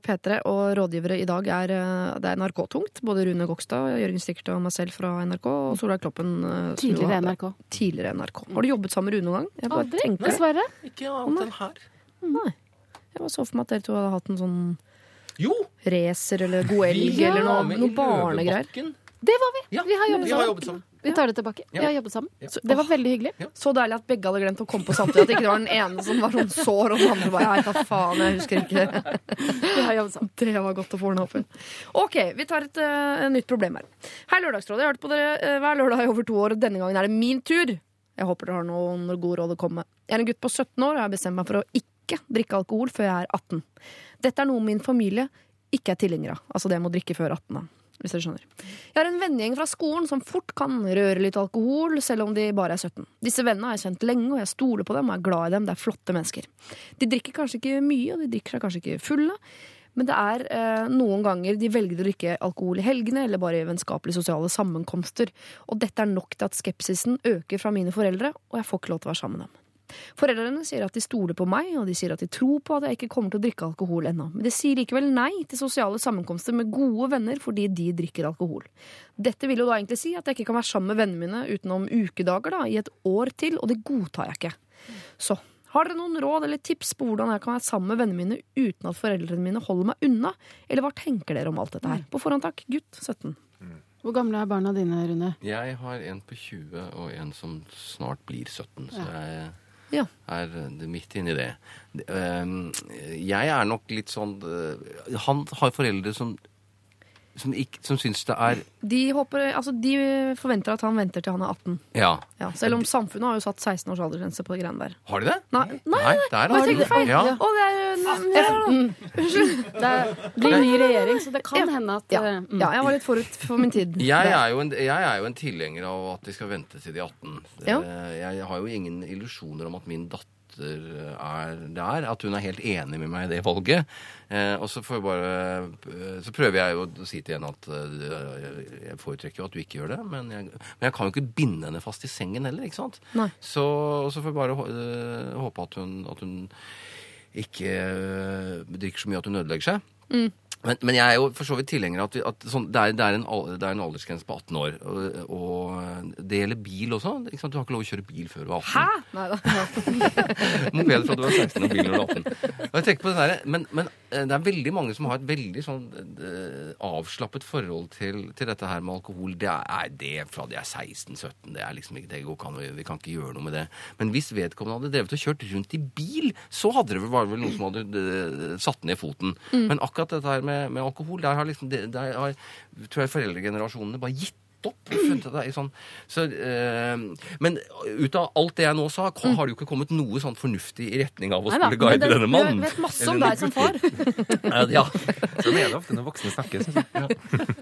C: P3, og rådgivere i dag er eh, det er NRK-tungt. Både Rune Gokstad, Jørgen Stikkert og meg selv fra NRK, og Solveig Kloppen. eh,
H: Tidligere NRK.
C: Tidligere NRK. Har du jobbet sammen med Rune noen gang? Jeg bare
H: Aldri, dessverre.
G: Ikke annet enn her.
C: Jeg bare så for meg at dere to hadde hatt en sånn
G: Jo!
C: racer eller god elg eller noe, noe barnegreier.
H: Det var vi!
G: Ja,
H: Vi har jobbet sammen. Vi tar det tilbake. Vi har jobbet sammen.
G: Ja.
H: Så det var veldig hyggelig.
C: Så deilig at begge hadde glemt å komme på samtidig. At ikke det var den ene som var sånn sår, og den andre bare Nei, hva faen, jeg husker ikke.
H: Vi har jobbet sammen.
C: Det var godt å få ordna opp i. OK, vi tar et uh, nytt problem her. Hei, Lørdagsrådet. Jeg har hørt på dere uh, hver lørdag i over to år, og denne gangen er det min tur. Jeg håper dere har noen gode råd å komme med. Jeg er en gutt på 17 år, og jeg har bestemt meg for å ikke drikke alkohol før jeg er 18. Dette er noe min familie ikke er tilhenger av. Altså det med å drikke før 18. Hvis dere skjønner. Jeg har en vennegjeng fra skolen som fort kan røre litt alkohol, selv om de bare er 17. Disse vennene har jeg kjent lenge, og jeg stoler på dem og er glad i dem. Det er flotte mennesker. De drikker kanskje ikke mye, og de drikker seg kanskje ikke fulle. Men det er eh, noen ganger de velger å drikke alkohol i helgene eller bare i vennskapelige sosiale sammenkomster. Og dette er nok til at skepsisen øker fra mine foreldre, og jeg får ikke lov til å være sammen med dem. Foreldrene sier at de stoler på meg, og de sier at de tror på at jeg ikke kommer til å drikke alkohol ennå. Men de sier likevel nei til sosiale sammenkomster med gode venner fordi de drikker alkohol. Dette vil jo da egentlig si at jeg ikke kan være sammen med vennene mine utenom ukedager da, i et år til, og det godtar jeg ikke. Så har dere noen råd eller tips på hvordan jeg kan være sammen med vennene mine uten at foreldrene mine holder meg unna? Eller hva tenker dere om alt dette her? På forhånd takk, gutt 17.
H: Hvor gamle er barna dine, Rune?
G: Jeg har en på 20 og en som snart blir 17, så jeg
C: Ja.
G: er midt inni det. Ehm, Jeg er nok litt sånn eh, Han har foreldre som som, ikke, som syns det er
C: De, håper, altså, de forventer at han venter til han er 18.
G: Ja.
C: Ja, selv om samfunnet har jo satt 16 års aldersgrense på de greiene der.
G: Har de det?
C: Nei, nei,
G: Nei,
C: Har
G: har
C: jeg
G: de
C: tenkt feil?
G: Ja.
C: Å, det er jo en-
H: Det er- blir ny regjering, så det kan hende at
C: ja.
H: eh, mm.
C: ja, jeg var litt forut for min tid.
G: Jeg er, jo en, jeg er jo en tilhenger av at de skal vente til de 18.
C: Ja.
G: Eh, Jeg har jo ingen illusjoner om at min datter er der. At hun er helt enig med meg i det valget. Eh, og så, får jeg bare, eh, så prøver jeg jo å si til henne at eh, jeg foretrekker jo at du ikke gjør det. Men jeg, men jeg kan jo ikke binde henne fast i sengen heller, ikke sant?
C: Nei.
G: Så, og så får jeg bare eh, håpe at hun, at hun ikke drikker så mye at hun ødelegger seg.
C: Mm.
G: Men, men jeg er jo for så vidt tilhenger av at, vi, at sånn, det, er, det, er en, det er en aldersgrense på 18 år. Og, og det gjelder bil også. Du har ikke lov å kjøre bil før du er 18.
C: Hæ? Nei da.
G: Moped fra du var 16 og bil når du var 18. Og jeg tenker på det der, men, men eh, det er veldig mange som har et veldig sånn uh, avslappet forhold til, til dette her med alkohol. Det er det fra de er 16-17. Det er liksom ikke, det går ikke an, vi kan ikke gjøre noe med det. Men hvis vedkommende hadde drevet og kjørt rundt i bil, så hadde det vel, var det vel noen som hadde uh, satt ned foten. Men akkurat dette her med, med alkohol, der har liksom, der har, tror jeg foreldregenerasjonene bare gitt opp. det sånn, så, øh, men ut av alt det jeg nå sa, har det jo ikke kommet noe sånn fornuftig i retning av å skulle guide
H: det-
G: denne mannen.
H: Du vet masse om deg som far.
G: Ja,
I: Sånn er det ofte når voksne snakker. Synes jeg.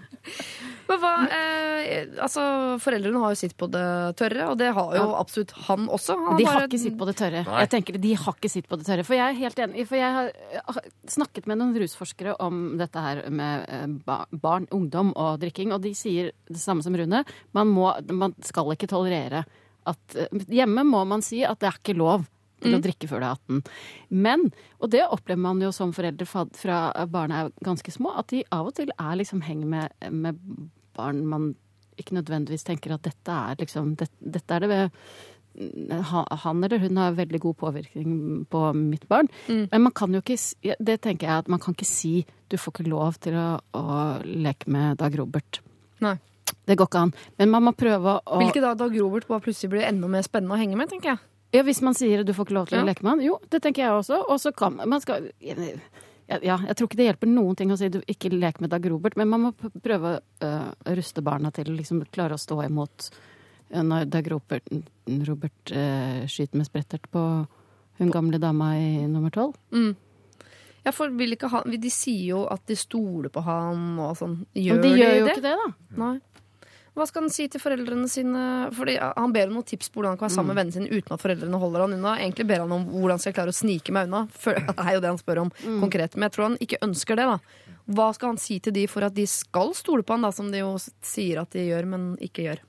C: Men hva, eh, altså, Foreldrene har jo sitt på det tørre, og det har jo absolutt han også. Han
H: De har ikke sitt på det tørre.
G: Nei.
H: Jeg tenker De har ikke sitt på det tørre. For jeg er helt enig. For jeg har snakket med noen rusforskere om dette her med eh, barn, ungdom og drikking, og de sier det samme som Rune. Man, må, man skal ikke tolerere at eh, Hjemme må man si at det er ikke lov til å drikke før du er 18. Men, og det opplever man jo som foreldre fra, fra barna er ganske små, at de av og til er liksom henger med, med barn man ikke nødvendigvis tenker at dette er liksom det, Dette er det ved han eller hun har veldig god påvirkning på mitt barn. Men man kan jo ikke Det tenker jeg at man kan ikke si du får ikke lov til å, å leke med Dag Robert.
C: Nei.
H: Det går ikke an. Men man må prøve å
C: Hvilket da Dag Robert bare plutselig blir enda mer spennende å henge med, tenker jeg.
H: Ja, Hvis man sier du får ikke lov til
C: Ja.
H: å leke med han. Jo, det tenker jeg også. Og så kan man skal, ja, jeg tror ikke det hjelper noen ting å si du ikke lek med Dag Robert, men man må prøve å å ruste barna til å liksom klare å stå imot når Dag Robert, Robert uh, skyter med sprettert på hun gamle dama i nummer tolv.
C: Ja, for vil ikke han, De sier jo at de stoler på han og sånn. Gjør
H: de gjør jo ikke det, da.
C: Nei. Hva skal han si til foreldrene sine? Fordi Han ber om noen tips på hvordan han kan være sammen med vennene sine uten at foreldrene holder han unna. Egentlig ber han om hvordan skal jeg klare å snike meg unna. For, det er jo det han spør om konkret. Men jeg tror han ikke ønsker det. da. Hva skal han si til de for at de skal stole på han, da, som de jo sier at de gjør, men ikke gjør?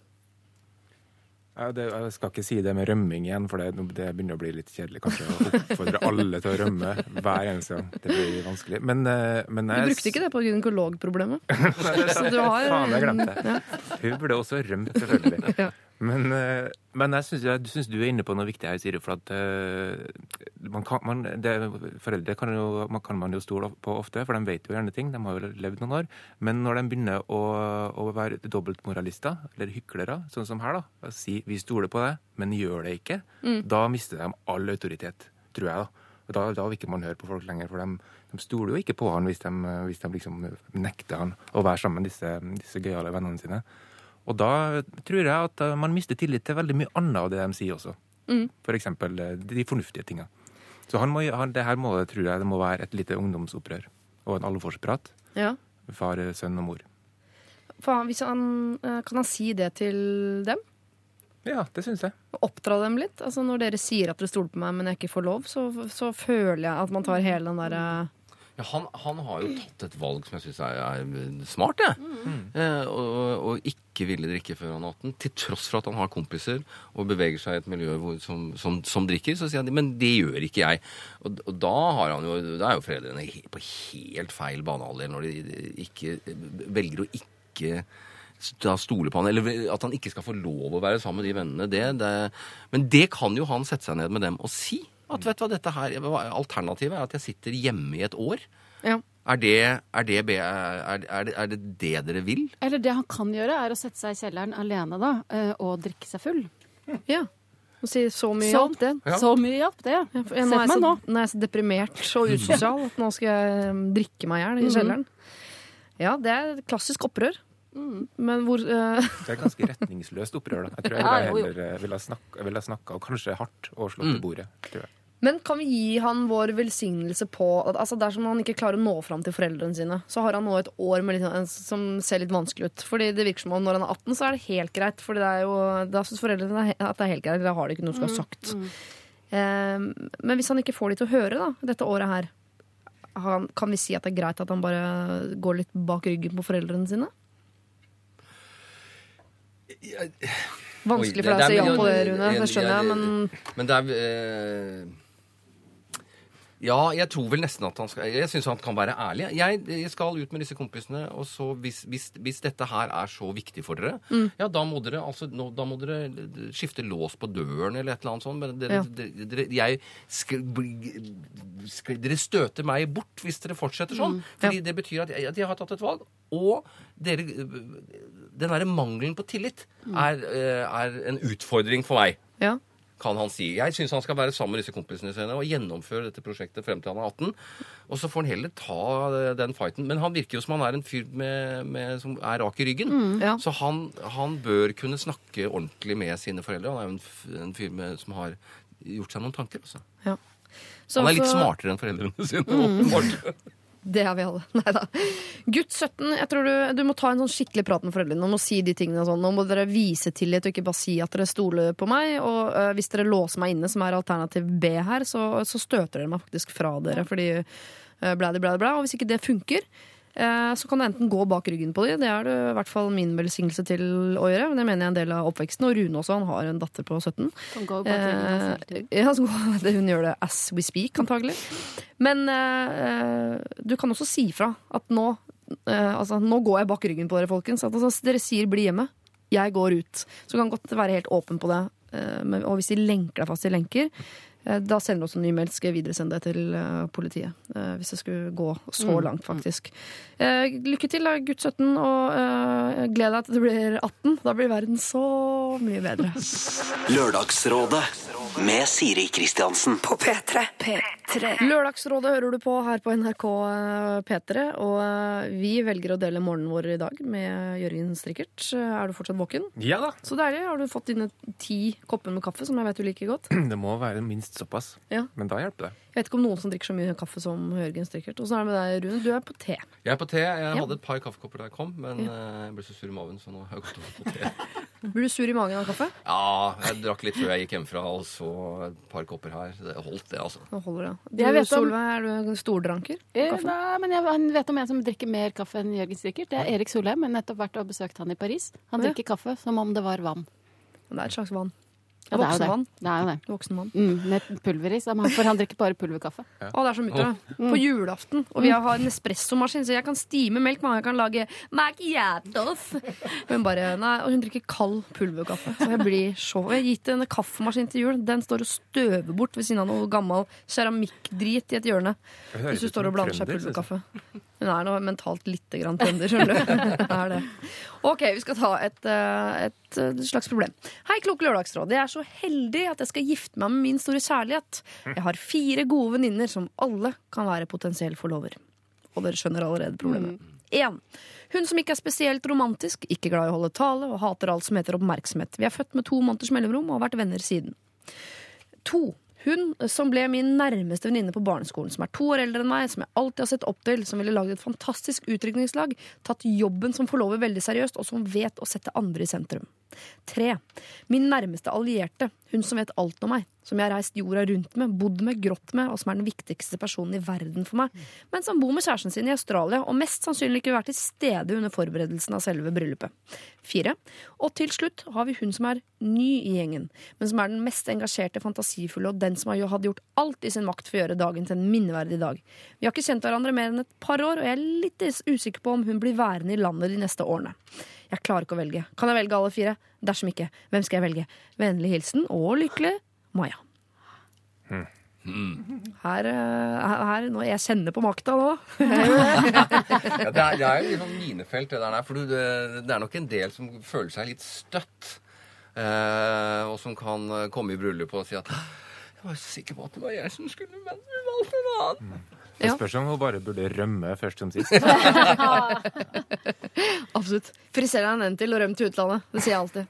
I: Ja, det, jeg skal ikke si det med rømming igjen, for det, det begynner å bli litt kjedelig kanskje å oppfordre alle til å rømme hver eneste gang. Det blir vanskelig. Men, men jeg...
C: Du brukte ikke det på gynekologproblemet? Så du
I: Faen, jeg glemte det.
C: Ja.
I: Hun burde også rømt, selvfølgelig.
C: Ja.
I: Men, eh, men jeg syns, du er inne på noe viktig her, Siri. For at eh, man kan, man, det, foreldre kan, jo, man kan man jo stole på ofte, for de vet jo gjerne ting. De har jo levd noen år. Men når de begynner å, å være dobbeltmoralister, eller hyklere, sånn som her, da, og si 'vi stoler på deg', men gjør det ikke, da mister de all autoritet, tror jeg. da. Og Da, da vil ikke man høre på folk lenger, for de, de stoler jo ikke på han hvis de, hvis de liksom nekter han å være sammen med disse, disse gøyale vennene sine. Og da tror jeg at eh, man mister tillit til veldig mye annet av det de sier også. For eksempel For de fornuftige tinga. Så han må, han, det her må, tror jeg det må være et lite ungdomsopprør og en alvorsprat.
C: Ja.
I: Far, sønn og mor.
C: Han, eh, kan han si det til dem?
I: Ja, det syns jeg.
C: Oppdra dem litt? Altså Når dere sier at dere stoler på meg, men jeg ikke får lov, så, så føler jeg at man tar hele den derre
G: Ja, han, han har jo tatt et valg som jeg syns er, er smart, jeg. Eh, og, og ikke ville drikke før han er 18. Til tross for at han har kompiser og beveger seg i et miljø hvor, som, som, som drikker. Så sier han men det gjør ikke jeg. Og, og da har han jo, da er jo foreldrene på helt feil banehalvdel når de ikke velger å ikke stole på han, eller at han ikke skal få lov å være sammen med de vennene. Det, det, men det kan jo han sette seg ned med dem og si. At vet du hva, dette her, Alternativet er at jeg sitter hjemme i et år.
C: Ja.
G: Er det, er, det, er, er, det, er det det dere vil?
H: Eller det han kan gjøre, er å sette seg i kjelleren alene da, øh, og drikke seg full.
C: ja. Og si så mye
H: Så-
C: hjelp, det.
H: Så mye hjelp, det.
C: Ja, nå,
H: Sett
C: er jeg
H: meg
C: så,
H: nå.
C: nå er jeg så deprimert og usosial at nå skal jeg um, drikke meg i hjel i kjelleren. Ja, det er klassisk opprør. Men hvor uh...
I: Det er ganske retningsløst opprør. da. Jeg tror jeg ville heller eh, ville snakka, ville snakka, og kanskje hardt, og slått i bordet. tror jeg.
C: Men kan vi gi han vår velsignelse på at altså Dersom han ikke klarer å nå fram til foreldrene sine, så har han nå et år med litt, sånn- som ser litt vanskelig ut. Fordi det virker som om når han er 18, så er det helt greit. Fordi det er jo, da syns foreldrene at det er helt greit. Da har de ikke noe som skal sagt. Eh, men hvis han ikke får de til å høre da, dette året her, han, kan vi si at det er greit at han bare går litt bak ryggen på foreldrene sine? Vanskelig for deg å si ja på det, Rune. Det skjønner jeg, men
G: Men det er eh, Ja, jeg tror vel nesten at han skal Jeg syns han kan være ærlig. Jeg, jeg skal ut med disse kompisene, og så hvis, hvis, hvis dette her er så viktig for dere,
C: Mm.
G: ja, da må dere altså nå, Da må dere skifte lås på døren eller et eller annet sånt. Men dere,
C: Ja.
G: dere, dere, jeg skri, skri, dere støter meg bort hvis dere fortsetter sånn.
C: Mm.
G: Fordi det betyr at jeg, at jeg har tatt et valg. Og dere Den derre mangelen på tillit
C: Mm.
G: er, eh, er en utfordring for meg.
C: ja.
G: Kan han si. Jeg syns han skal være sammen med disse kompisene sine og gjennomføre dette prosjektet frem til han er 18. Og så får han heller ta eh, den fighten. Men han virker jo som han er en fyr med, med, som er rak i ryggen.
C: ja.
G: Så han, han bør kunne snakke ordentlig med sine foreldre. Han er jo en, fyr med, som har gjort seg noen tanker. Altså.
C: Ja. Så
G: Han er litt smartere enn foreldrene sine. åpenbart.
C: Det har vi alle. Neida. Gutt 17, jeg tror du, du må ta en sånn skikkelig prat med foreldrene. Nå må si de tingene og sånn. Nå må dere vise tillit og ikke bare si at dere stoler på meg. Og uh, hvis dere låser meg inne, som er alternativ B her, så, så støter dere meg faktisk fra dere. Fordi uh, blæ, blæ, blæ. Og hvis ikke det funker, eh, så kan du enten gå bak ryggen på dem. Det er det i hvert fall min velsignelse til å gjøre. Det mener jeg er en del av oppveksten. Og Rune også, han har en datter på 17.
H: Som går bak ryggen hans hele tiden.
C: Eh, ja, går- det- hun gjør det as we speak, antagelig. Men eh, du kan også si fra at nå eh, Altså, nå går jeg bak ryggen på dere, folkens. At, altså, dere sier 'bli hjemme'. Jeg går ut. Så du kan godt være helt åpen på det. eh, og hvis de lenker deg fast i lenker, eh, da sender du også en ny mail. Skal jeg videresende det til eh, politiet. eh, hvis det skulle gå så langt, faktisk. Eh, lykke til, da, gutt 17, og eh, gled deg til du blir 18. Da blir verden så mye bedre.
A: Lørdagsrådet med Siri Kristiansen.
B: På P3. P3.
C: Lørdagsrådet hører du på her på NRK eh, P3, og eh, vi velger å dele morgenen vår i dag med Jørgen Strikkert. Eh, Er du fortsatt våken?
I: Ja da.
C: Så deilig. Har du fått dine ti kopper med kaffe, som jeg vet du liker godt?
I: Det må være minst såpass.
C: Ja.
I: Men da hjelper det.
C: Jeg vet ikke om noen som drikker så mye kaffe som Jørgen Strikkert. Åssen er det med deg, Rune? Du er på te.
G: Jeg er på te. Jeg hadde et par kaffekopper da jeg kom, men ja. jeg ble så sur i magen, så nå har jeg gått over på te.
C: Blir du sur i magen av kaffe?
G: Ja, jeg drakk litt før jeg gikk hjemmefra, og så et par kopper her. Det holdt, det, altså.
C: Nå holder det. Du,
H: Jeg vet om-
C: Solveig, er du en stordranker?
H: Eh. Nei, men jeg vet om en som drikker mer kaffe enn Jørgen Strikkert. Det er Erik Solheim. Jeg har nettopp vært og besøkt han i Paris. Han
C: Ja.
H: drikker kaffe som om det var vann.
C: Det er et slags vann.
H: Ja, det er jo det. Er jo det. Mm, med pulver i, for han drikker bare pulverkaffe.
C: Å, det er så mutter, det. På julaften. Og vi har en espressomaskin, så jeg kan stime melk, men jeg kan lage macchiatos. Hun bare Nei, og hun drikker kald pulverkaffe. Så jeg blir så Jeg har gitt henne kaffemaskin til jul. Den står og støver bort ved siden av noe gammel keramikkdrit i et hjørne. Hvis du står og blander seg pulverkaffe. Hun er nå mentalt lite grann trønder, skjønner du. Er det. Ok, vi skal ta et, eh, et eh, slags problem. Hei, kloke lørdagsråd. Jeg er så heldig at jeg skal gifte meg med min store kjærlighet. Jeg har fire gode venninner som alle kan være potensiell forlover. Og dere skjønner allerede problemet. En. Hun som ikke er spesielt romantisk, ikke glad i å holde tale og hater alt som heter oppmerksomhet. Vi er født med to måneders mellomrom og har vært venner siden. To. Hun som ble min nærmeste venninne på barneskolen, som er to år eldre enn meg, som jeg alltid har sett opp til, som ville lagd et fantastisk utrykningslag, tatt jobben som forlover veldig seriøst, og som vet å sette andre i sentrum. Tre. Min nærmeste allierte, hun som vet alt om meg, som jeg har reist jorda rundt med, bodd med, grått med, og som er den viktigste personen i verden for meg, men som bor med kjæresten sin i Australia, og mest sannsynlig ikke vil være til stede under forberedelsen av selve bryllupet. Fire. Og til slutt har vi hun som er ny i gjengen, men som er den mest engasjerte, fantasifulle, og den som hadde gjort alt i sin makt for å gjøre dagen til en minneverdig dag. Vi har ikke kjent hverandre mer enn et par år, og jeg er litt usikker på om hun blir værende i landet de neste årene. Jeg klarer ikke å velge. Kan jeg velge alle fire? Dersom ikke, hvem skal jeg velge? Vennlig hilsen og lykkelig Maja. Her, eh, her nå, Jeg kjenner på makta nå.
G: Ja, det, er, det er jo sånn minefelt, det der. For det, det er nok en del som føler seg litt støtt. Eh, og som kan komme i bryllupet og si at jeg var sikker på at det var jeg som skulle, men du valgte en annen.
I: Det
C: Ja.
I: spørs om hun bare burde rømme først som sist.
C: Absolutt. Friser deg en til og røm til utlandet. Det sier jeg alltid.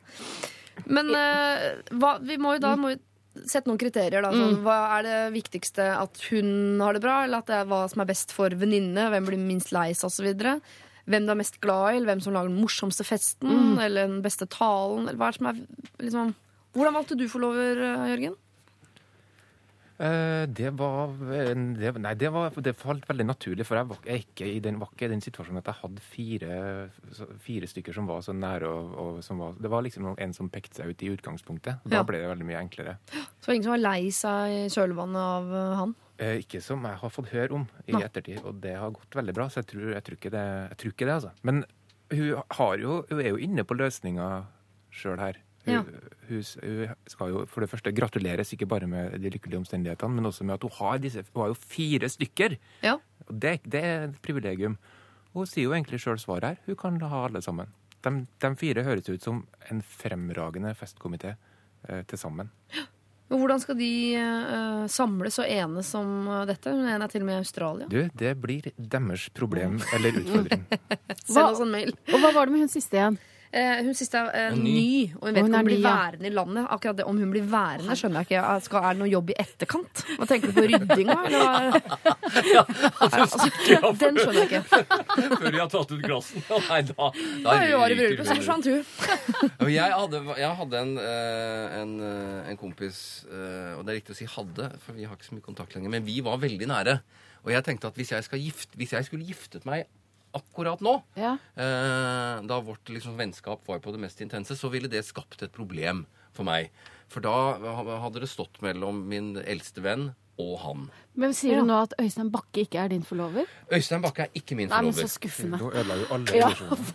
C: Men eh, hva, vi må jo da må jo sette noen kriterier. Da. Sånn, hva er det viktigste? At hun har det bra, eller at det er hva som er best for venninne? Hvem blir minst lei seg, osv.? Hvem du er mest glad i, eller hvem som lager den morsomste festen, eller den beste talen? Eller hva er det som er, liksom, hvordan valgte du forlover, eh, Jørgen?
I: Eh, det var det, Nei, det, var, det falt veldig naturlig, for jeg var, jeg ikke i den, var ikke i den situasjonen at jeg hadde fire, fire stykker som var så nære. Og, og som var, det var liksom en som pekte seg ut i utgangspunktet. Da
C: Ja.
I: ble det veldig mye enklere.
C: Så var ingen som var lei seg i kjølvannet av eh, han?
I: Eh, ikke som jeg har fått høre om i ettertid, og det har gått veldig bra. Så jeg tror, jeg tror, ikke, det, jeg tror ikke det, altså. Men hun, har jo, hun er jo inne på løsninga sjøl her. Hun,
C: Ja.
I: Hun, skal jo for det første gratuleres ikke bare med de lykkelige omstendighetene, men også med at hun har disse Hun har jo fire stykker!
C: Ja.
I: Det, det er et privilegium. Hun sier jo egentlig sjøl svaret her. Hun kan ha alle sammen. De, de fire høres ut som en fremragende festkomité eh, til sammen.
C: Og hvordan skal de eh, samles og enes om eh, dette? Hun ene er til og med i Australia.
I: Du, det blir deres problem eller utfordring.
C: Send oss en mail.
H: Og hva var det med hun siste igjen?
C: Eh, hun siste er eh,
G: ny.
C: ny, og hun vet ikke om hun blir
H: ny, ja.
C: værende i landet. Akkurat det, Om hun blir værende, skjønner jeg ikke. Skal, er det noe jobb i etterkant? Hva tenker du på ryddinga, eller ja, altså, den skjønner jeg ikke.
F: Før de har tatt ut glassen. Nei, da,
C: Da hun var i bryllupet, så forsvant hun.
G: Jeg hadde, jeg hadde en, eh, en, en kompis, og det er riktig å si hadde, for vi har ikke så mye kontakt lenger, men vi var veldig nære. Og jeg tenkte at hvis jeg, skal gift, hvis jeg skulle giftet meg akkurat nå,
H: Ja.
G: eh, da vårt liksom, vennskap var på det mest intense, så ville det skapt et problem for meg. For da hadde det stått mellom min eldste venn og han.
H: Men sier du nå at Øystein Bakke ikke er din forlover?
G: Øystein Bakke er ikke min
H: Nei, men så
G: forlover.
H: skuffende.
I: Nå ødela jo alle
H: Ja.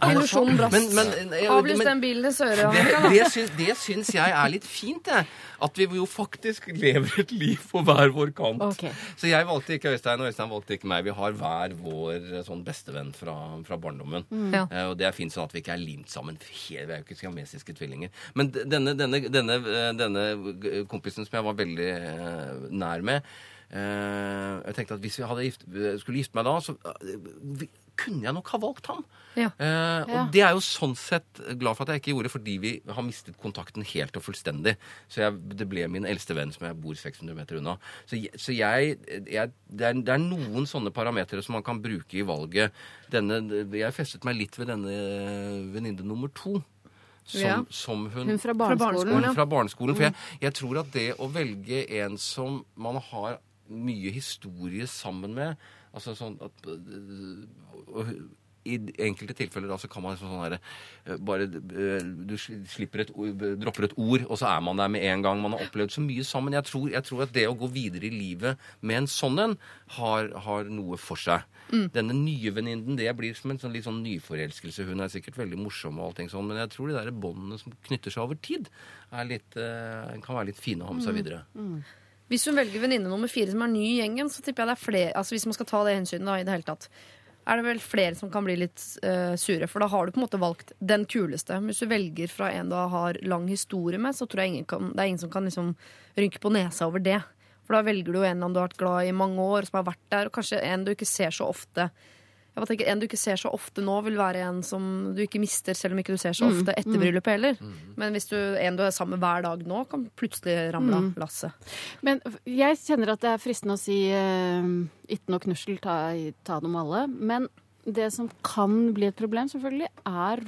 C: Illusjonen brast.
G: Men, men, eh,
C: Avlys den bilen i Søre.
G: det, det, syns, det syns jeg er litt fint, jeg. At vi jo faktisk lever et liv på hver vår kant.
H: Okay.
G: Så jeg valgte ikke Øystein, og Øystein valgte ikke meg. Vi har hver vår eh, sånn bestevenn fra, fra barndommen.
C: Ja.
G: Uh, og det er fint sånn at vi ikke er limt sammen. Vi er jo ikke siamesiske tvillinger. Men denne, denne, denne, eh, denne kompisen som jeg var veldig uh, nær med Jeg tenkte at hvis vi hadde gift, skulle gifte meg da, så eh, kunne jeg nok ha valgt ham.
C: Ja.
G: Eh, og
H: Ja.
G: det er jo sånn sett glad for at jeg ikke gjorde, fordi vi har mistet kontakten helt og fullstendig. Så jeg, det ble min eldste venn som jeg bor 600 meter unna. Så, jeg, så jeg, jeg det, er, det er noen sånne parametere som man kan bruke i valget. Denne, jeg festet meg litt ved denne venninne nummer to. Som,
C: Ja.
G: som hun,
H: Hun fra
C: barneskolen,
H: barneskolen.
C: ja.
G: fra barneskolen. For jeg, jeg tror at det å velge en som man har mye historie sammen med altså sånn at øh, og i enkelte tilfeller da så kan man sånn, sånn herre øh, Bare øh, du slipper et, dropper et ord, og så er man der med en gang. Man har opplevd så mye sammen. Jeg tror, jeg tror at det å gå videre i livet med en sånn en har, har noe for seg. Denne nye venninnen, det blir som en sånn, litt sånn nyforelskelse. Hun er sikkert veldig morsom, og allting sånn, men jeg tror de der båndene som knytter seg over tid, er litt, øh, kan være litt fine å ha med seg videre.
C: Hvis hun velger venninne nummer fire som er ny i gjengen, så tipper jeg det er flere Altså hvis man skal ta det hensynet da, i det hele tatt, er det vel flere som kan bli litt uh, sure. For da har du på en måte valgt den kuleste. Hvis du velger fra en du har lang historie med, så tror jeg kan, det er ingen som kan liksom rynke på nesa over det. For da velger du en du har vært glad i mange år, som har vært der, og kanskje en du ikke ser så ofte. Jeg bare tenker, En du ikke ser så ofte nå, vil være en som du ikke mister, selv om ikke du ser så ofte etter bryllupet heller. Men hvis du, en du er sammen med hver dag nå, kan plutselig ramle av lasset.
H: Men jeg kjenner at det er fristende å si uh, itten og knussel, ta, ta dem alle. Men det som kan bli et problem, selvfølgelig, er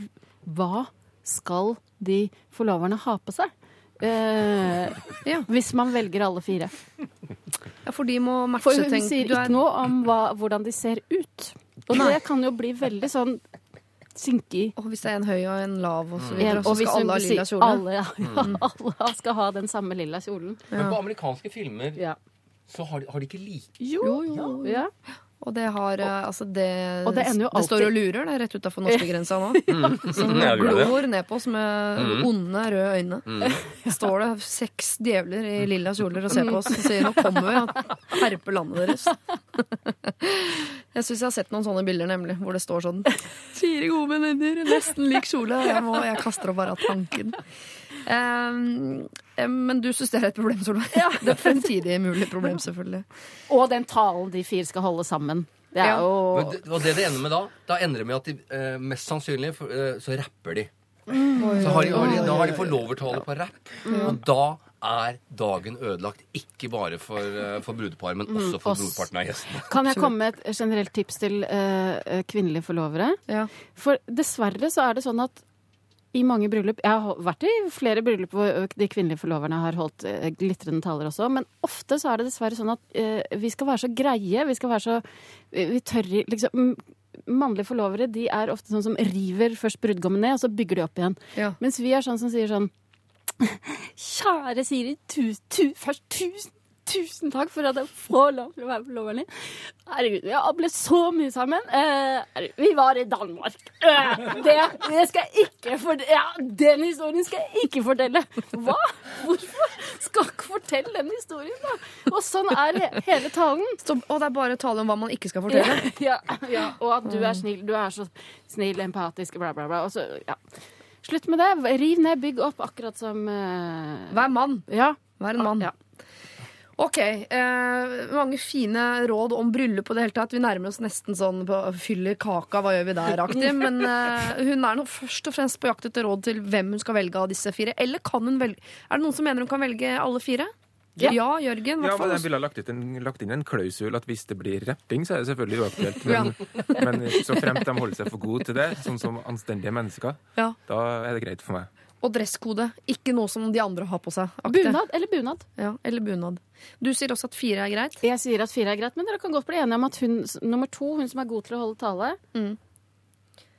H: hva skal de forloverne ha på seg? Uh,
C: Ja.
H: Hvis man velger alle fire.
C: Ja, for de må matche
H: For hun
C: tenk-
H: sier
C: du er-
H: ikke noe om hva, hvordan de ser ut. Og det kan jo bli veldig sånn synkig.
C: Og hvis det er en høy og en lav og så
H: En-
C: videre, så
H: og hvis
C: skal alle ha lilla kjole.
H: Alle, ja, mm. alle skal ha den samme lilla kjolen.
G: Men på amerikanske filmer
H: Ja.
G: så har de, har de ikke like
H: Jo, jo. Ja.
C: Og det har og, altså det
H: Og det ender jo
C: Det står og lurer, det rett utafor norskegrensa nå. Som
F: det.
C: glor ned på oss med onde, røde øyne. Står det seks djevler i lilla kjoler og ser på oss og sier 'nå kommer vi og herper landet deres'. Jeg syns jeg har sett noen sånne bilder, nemlig, hvor det står sånn 'Fire gode venninner, nesten lik kjole'. Jeg, må, jeg kaster opp bare av tanken. Um, men du syns det er et problem, Solveig? Det er et fremtidig mulig problem, selvfølgelig.
H: Og den talen de fire skal holde sammen. Det er
C: Ja.
H: jo
G: det, og det det ender med da, da ender det med at de eh, mest sannsynlig eh, så rapper de.
C: Mm.
G: Så har de, har de, da har de forlovertale på rapp. Og da er dagen ødelagt. Ikke bare for, eh, for brudeparet, men også for
H: oss.
G: brorparten av gjestene.
H: Kan jeg komme med et generelt tips til eh, eh, kvinnelige forlovere?
C: Ja.
H: For dessverre så er det sånn at i mange bryllup Jeg har vært i flere bryllup hvor de kvinnelige forloverne har holdt eh, glitrende taler også, men ofte så er det dessverre sånn at eh, vi skal være så greie. Vi skal være så Vi, tør liksom Mannlige forlovere de er ofte sånn som river først brudgommen ned, og så bygger de opp igjen.
C: Ja.
H: Mens vi er sånn som sier sånn Kjære Siri, tu, tu, først tusen, tusen takk for at jeg får lov til å være forloveren din. Herregud, vi har blitt så mye sammen. Eh, vi var i Danmark. Eh, det, det skal jeg ikke fortelle ja, Den historien skal jeg ikke fortelle. Hva? Hvorfor? Skal ikke fortelle den historien, da. Og sånn er he hele talen.
C: Så, og det er bare tale om hva man ikke skal fortelle.
H: Ja, ja, og at du er snill. Du er så snill, empatisk, bla, bla, bla. Og så, ja. Slutt med det. Riv ned, bygg opp, akkurat som eh,
C: Vær mann.
H: Ja.
C: Vær en mann.
H: Ja.
C: Ok, eh, mange fine råd om bryllup og det hele tatt. Vi nærmer oss nesten sånn på fyller kaka, hva gjør vi der-aktig. Men eh, hun er nå først og fremst på jakt etter råd til hvem hun skal velge av disse fire. Eller kan hun velge Er det noen som mener hun kan velge alle fire?
H: Ja.
C: Jørgen. i
I: Ja, men jeg ville ha lagt, ut en, lagt inn en klausul at hvis det blir rapping, så er det selvfølgelig uaktuelt. Men, men så fremt de holder seg for gode til det, sånn som anstendige mennesker,
C: Ja.
I: da er det greit for meg.
C: Og dresskode. Ikke noe som de andre har på seg. Akte.
H: Bunad eller bunad?
C: Ja, eller bunad. Du sier også at fire er greit?
H: Jeg sier at fire er greit, men dere kan godt bli enige om at hun nummer to, hun som er god til å holde tale
C: Mm.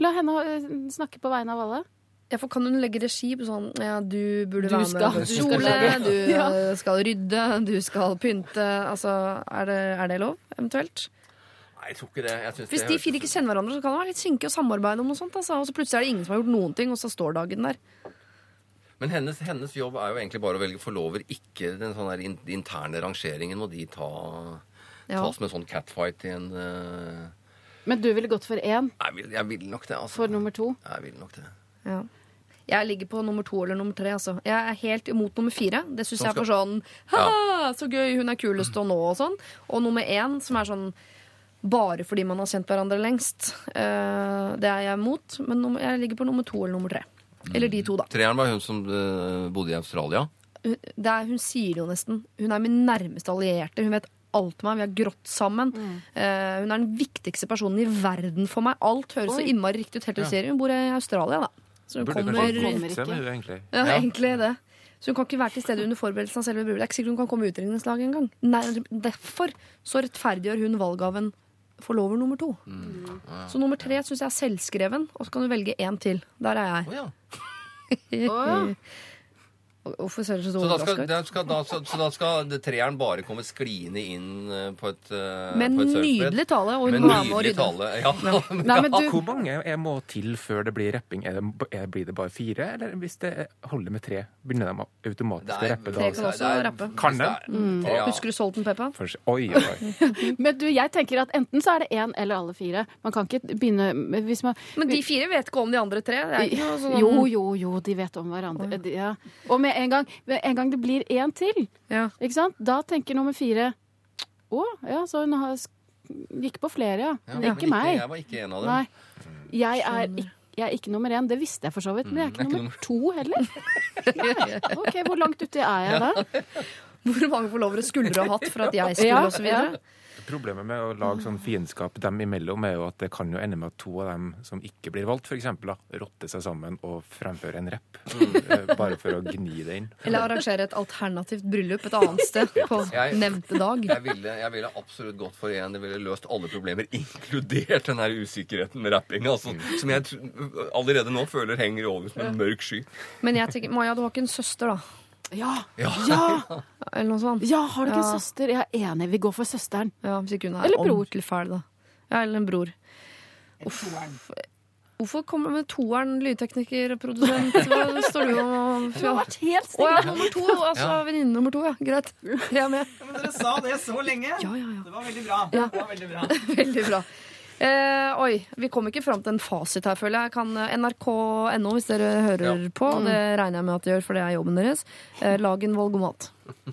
H: La henne eh, snakke på vegne av alle.
C: Ja, for Kan hun legge regi på sånn ja, Du burde
H: Du
C: være
H: skal-
C: med på
H: du skal
C: kjole, du
H: Ja.
C: eh, skal rydde, du skal pynte. Altså, er det, er det lov, eventuelt?
G: Nei, jeg tror ikke det. Jeg
C: Hvis
G: det
C: de fire ikke kjenner hverandre, så kan det være litt kinkig å samarbeide om noe sånt. Altså. Og så plutselig er det ingen som har gjort noen ting, og så står dagen der.
G: Men hennes, hennes jobb er jo egentlig bare å velge forlover, ikke den sånne interne rangeringen må de ta
C: Ja.
G: tas med sånn catfight i en uh...
H: Men du ville gått for én
G: Jeg vil, jeg vil nok det, altså.
H: for nummer to.
G: Jeg vil nok det.
C: Ja. Jeg ligger på nummer to eller nummer tre. Altså. Jeg er helt imot nummer fire. Det syns
G: Som
C: jeg er for sånn ha, så gøy, hun er kulest og nå og sånn. Og nummer én, som er sånn bare fordi man har kjent hverandre lengst. Eh, det er jeg imot. Men nummer, jeg ligger på nummer to eller nummer tre. Eller de to, da.
G: Treeren var hun som eh, bodde i Australia.
C: Hun- Det er, hun sier det jo nesten. Hun er min nærmeste allierte. Hun vet alt om meg. Vi har grått sammen. Eh, hun er den viktigste personen i verden for meg. Alt høres så innmari riktig ut helt til ja. hun bor i Australia, da. Så hun
I: Burde
C: kommer
H: kommer ikke.
I: med henne, egentlig.
C: Ja,
G: Ja.
C: egentlig det. Så hun kan ikke være til stede under forberedelsen av selve bryllupet. Det er ikke sikkert hun kan komme i utdrikningslaget engang. Nei, Derfor så rettferdiggjør hun valget av en forlover nummer to. Så nummer tre syns jeg er selvskreven, og så kan du velge én til. Der er jeg.
G: Oh, ja.
C: Hvorfor ser du så
G: Så da skal,
C: overraska ut?
G: skal, da, så, så da skal treeren bare komme skliende inn eh, på et, uh,
C: Med
G: på et
C: nydelig tale, og hun var med og rydde.
G: tale. Ja.
H: Nei, men du,
I: Hvor mange jeg må til før det blir rapping? Er det, er, blir det bare fire, eller hvis det holder med tre, begynner de automatisk å rappe
C: Tre kan også
G: er-
C: rappe.
I: Kan de?
G: Ja.
C: Husker du Salt and Pepper?
I: For, oi, oi,
H: men du, jeg tenker at enten så er det én eller alle fire. Man kan ikke begynne hvis man
C: Men de fire vet ikke om de andre tre. Det er ikke noe sånn
H: Jo, jo, jo, de vet om hverandre. Ja. Og med en gang, med en gang det blir én til,
C: Ja.
H: ikke sant? da tenker nummer fire Å, ja, så hun har, gikk på flere, ja.
G: Ja,
H: Men
G: men
H: ikke meg.
G: Jeg var ikke en av dem.
H: Nei. Jeg er, ikke jeg er ikke nummer én. Det visste jeg for så vidt, men jeg er ikke
G: Mm, er ikke
H: nummer to heller. OK, hvor langt uti er jeg da?
C: Hvor mange forlovere skulle du ha hatt for at jeg skulle,
H: Ja,
C: og så videre?
I: Problemet med å lage sånn fiendskap dem imellom er jo at det kan jo ende med at to av dem som ikke blir valgt, f.eks., rotter seg sammen og fremfører en rapp. Eh, Bare for å gni det inn.
C: Eller arrangere et alternativt bryllup et annet sted på
G: Jeg-
C: nevnte dag.
G: Jeg ville, jeg ville absolutt gått for en. Det ville løst alle problemer, inkludert den her usikkerheten med rapping. Altså, som jeg allerede nå føler henger over som en mørk sky.
C: Men jeg tenker, Maja, du har ikke en søster, da?
H: Ja!
G: Ja.
H: Ja!
C: Eller noe sånt?
H: ja har du ikke
C: Ja.
H: en søster? Jeg er enig, vi går for søsteren.
C: Ja, Hvis ikke hun er
H: Eller bror.
C: ordentlig fæl, da. Ja, eller en bror. Uff. Hvorfor kommer med toeren lydtekniker og produsent? Hva står du og
H: Du har vært helt
C: Å ja,
H: stille.
C: nummer to. Altså venninne nummer to, ja. Greit. Jeg er med.
B: Men dere sa det så lenge.
C: Ja, ja, ja.
B: Det var veldig bra.
C: Ja.
B: Det var veldig bra.
C: Veldig bra. Eh, oi, vi kom ikke fram til en fasit her, føler jeg. Kan eh, NRK.no, hvis dere hører
G: Ja.
C: på, det regner jeg med at de gjør, for det er jobben deres, eh, lag en valgomat.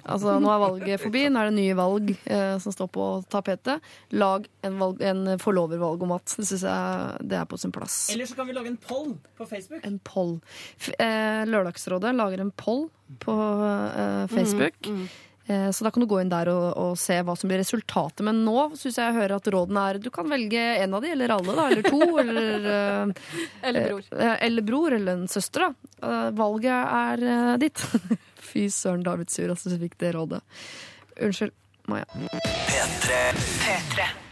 C: Altså, nå er valget forbi, nå er det nye valg eh, som står på tapetet. Lag en, valg, en forlovervalgomat. Det syns jeg det er på sin plass.
B: Eller så kan vi lage en poll på Facebook.
C: En poll. F eh, Lørdagsrådet lager en poll på eh, Facebook. Eh, Så da kan du gå inn der og, og se hva som blir resultatet. Men nå syns jeg jeg hører at rådene er du kan velge en av de, eller alle, da. Eller to. eller, eh,
H: Eller bror.
C: eh, eller bror, eller en søster, da. Eh, Valget er eh, ditt. Fy søren, David Sur, altså, som fikk det rådet. Unnskyld, Maja.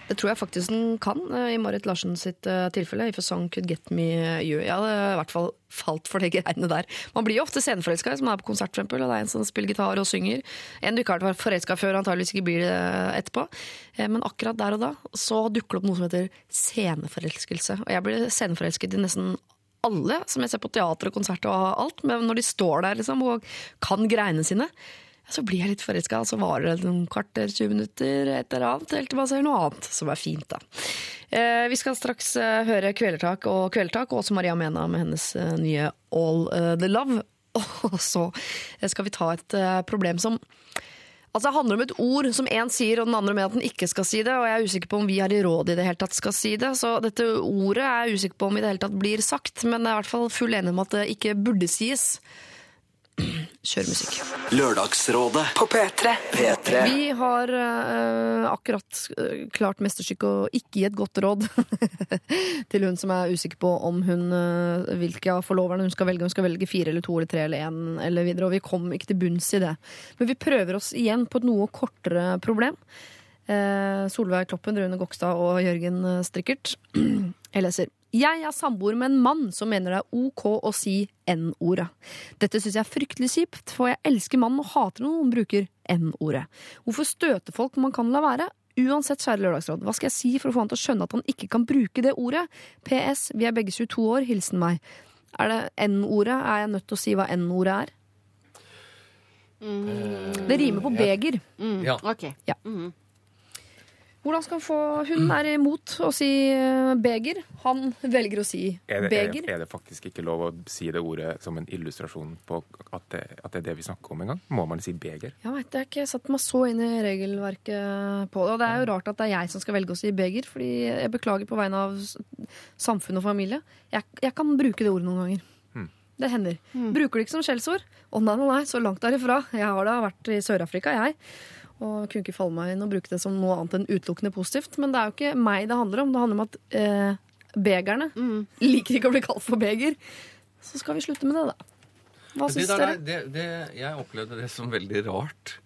C: Det tror jeg faktisk den kan, eh, i Marit Larsen sitt eh, tilfelle. If a song could get me you. Jeg hadde i hvert fall falt for de greiene der. Man blir jo ofte sceneforelska hvis man er på konsert, for eksempel, og det er en som spiller gitar og synger. En du ikke har vært forelska før, antageligvis ikke blir det etterpå. Eh, Men akkurat der og da så dukker det opp noe som heter sceneforelskelse. Og jeg blir sceneforelsket i nesten alle som jeg ser på teater og konsert og alt, men når de står der liksom og kan greiene sine, så blir jeg litt forelska, og så varer det noen kvarter, 20 minutter, et eller annet, helt til man ser noe annet som er fint, da. Eh, vi skal straks eh, høre Kvelertak og Kvelertak, og også Maria Mena med hennes eh, nye All eh, The Love. Og så skal vi ta et problem som Altså Det handler om et ord som én sier, og den andre mener at den ikke skal si det. Og jeg er usikker på om vi har i råd i det hele tatt skal si det. Så dette ordet er jeg usikker på om i det hele tatt blir sagt, men jeg er i hvert fall full enig om at det ikke burde sies. Kjør musikk.
A: Lørdagsrådet på P3. P3.
C: Vi har uh, akkurat eh, klart mesterstykket å ikke gi et godt råd til hun som er usikker på om hun uh, hvilke av forloverne hun skal velge. Hun skal velge fire eller to eller tre eller én eller videre, og vi kom ikke til bunns i det. Men vi prøver oss igjen på et noe kortere problem. Uh, Solveig Kloppen, Rune Gokstad og Jørgen Strikkert. Jeg leser. Jeg er samboer med en mann som mener det er ok å si N-ordet. Dette syns jeg er fryktelig kjipt, for jeg elsker mannen og hater når noen bruker N-ordet. Hvorfor støter folk når man kan la være? Uansett, kjære lørdagsråd, hva skal jeg si for å få han til å skjønne at han ikke kan bruke det ordet? PS, vi er begge 22 år, hilsen meg. Er det N-ordet? Er jeg nødt til å si hva N-ordet er? Det rimer på beger.
G: Ja.
H: Ok.
C: Ja. Hvordan skal få Hun er imot å si eh, beger. Han velger å si
I: Er det, er,
C: beger.
I: er det faktisk ikke lov å si det ordet som en illustrasjon på at det, at det er det vi snakker om en gang? Må man si beger?
C: Jeg vet jeg ikke satt meg så inn i regelverket på det. Og det er jo rart at det er jeg som skal velge å si beger, fordi jeg beklager på vegne av samfunn og familie. Jeg, jeg kan bruke det ordet noen ganger. Det hender. Bruker det ikke som skjellsord. Å nei, nei, nei, så langt derifra. Jeg har da vært i Sør-Afrika, jeg. Og kunne ikke falle meg inn og bruke det som noe annet enn utelukkende positivt. Men det er jo ikke meg det handler om. Det handler om at eh, begerne liker ikke å bli kalt for beger. Så skal vi slutte med det, da. Hva syns dere?
G: er- det, det, jeg opplevde det som veldig rart.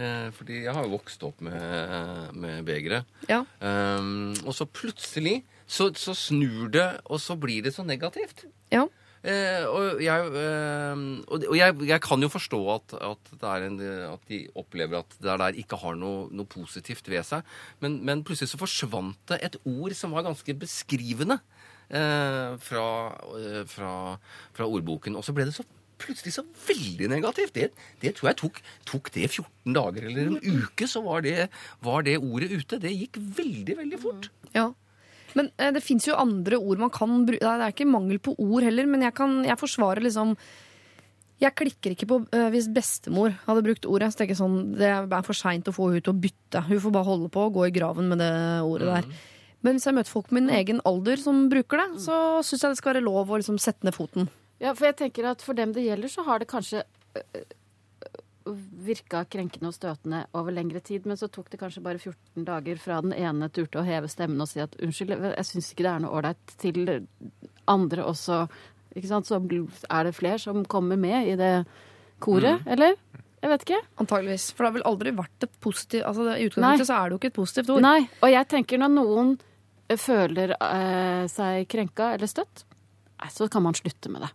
G: Eh, fordi jeg har jo vokst opp med, med begeret.
C: Ja.
G: Um, og så plutselig så, så snur det, og så blir det så negativt.
C: ja.
G: Eh, og jeg, eh, og, jeg, jeg kan jo forstå at, at, en, at de opplever at det der ikke har noe, noe positivt ved seg. Men, men plutselig så forsvant det et ord som var ganske beskrivende eh, fra, eh, fra, fra ordboken. Og så ble det så plutselig så veldig negativt. Det, det tror jeg tok, tok det 14 dager eller en uke, så var det, var det ordet ute. Det gikk veldig, veldig fort.
C: Ja. Men eh, det fins jo andre ord man kan bruke. Det er ikke mangel på ord heller, men jeg, kan, jeg forsvarer liksom Jeg klikker ikke på eh, hvis bestemor hadde brukt ordet. Så tenker jeg sånn, Det er for seint å få henne til å bytte. Hun får bare holde på og gå i graven med det ordet der. Men hvis jeg møter folk på min egen alder som bruker det, så syns jeg det skal være lov å liksom sette ned foten.
H: Ja, for jeg tenker at for dem det gjelder, så har det kanskje øh, virka krenkende og støtende over lengre tid, men så tok det kanskje bare 14 dager fra den ene turte å heve stemmen og si at unnskyld, jeg syns ikke det er noe ålreit, til andre også. Ikke sant? Så er det flere som kommer med i det koret, eller? Jeg vet ikke.
C: Antageligvis. For det har vel aldri vært et positivt altså det, I
H: Nei.
C: utgangspunktet så er det jo ikke et positivt ord.
H: Nei, og jeg tenker når noen eh, føler eh, seg krenka eller støtt, så kan man slutte med det.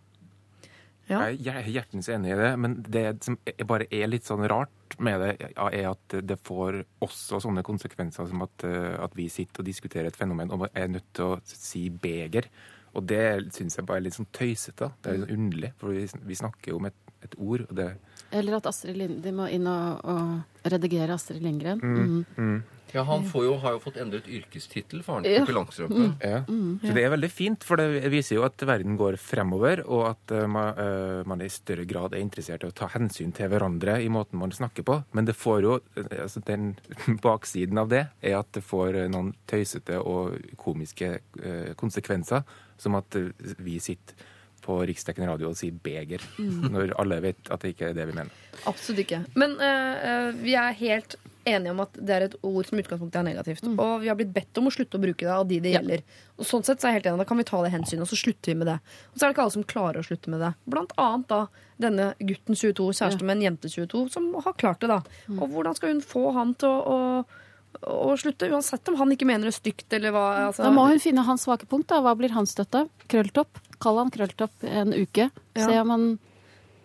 C: Ja.
I: Jeg er hjertens enig i det, men det som bare er litt sånn rart med det, er at det får også sånne konsekvenser som at, eh, at vi sitter og diskuterer et fenomen og er nødt til å si beger. Og det syns jeg bare er litt sånn tøysete. Det er litt sånn underlig, for vi, vi snakker jo om et, et ord, og det
H: Eller at Astrid Lind, de må inn og, og redigere Astrid Lindgren. Mhm.
G: Ja, Han får jo, har jo fått endret yrkestittel, faren
H: Ja.
G: til Pippi Mm.
I: Ja. Så det er veldig fint, for det viser jo at verden går fremover, og at uh, man, man i større grad er interessert i å ta hensyn til hverandre i måten man snakker på. Men det får jo, eh, altså den baksiden av det er at det får noen tøysete og komiske uh, konsekvenser, som at vi sitter på riksdekkende radio og sier beger, når alle vet at det ikke er det vi mener.
C: Absolutt ikke. Men eh, eh, vi er helt enige om at det er et ord som i utgangspunktet er negativt. Og vi har blitt bedt om å slutte å bruke det av de det gjelder. Og sånn sett så er jeg helt enig. Da kan vi ta det hensynet, og så slutter vi med det. Og så er det ikke alle som klarer å slutte med det. Blant annet da denne gutten 22, kjæreste med en jente 22, som har klart det, da. Og hvordan skal hun få han til å, å, å slutte, uansett om han ikke mener det stygt eller hva. Altså,
H: Da må hun finne hans svake punkt. da. Hva blir hans støtte? Krølltopp. Kall han krølltopp en uke.
C: Ja.
H: Se om han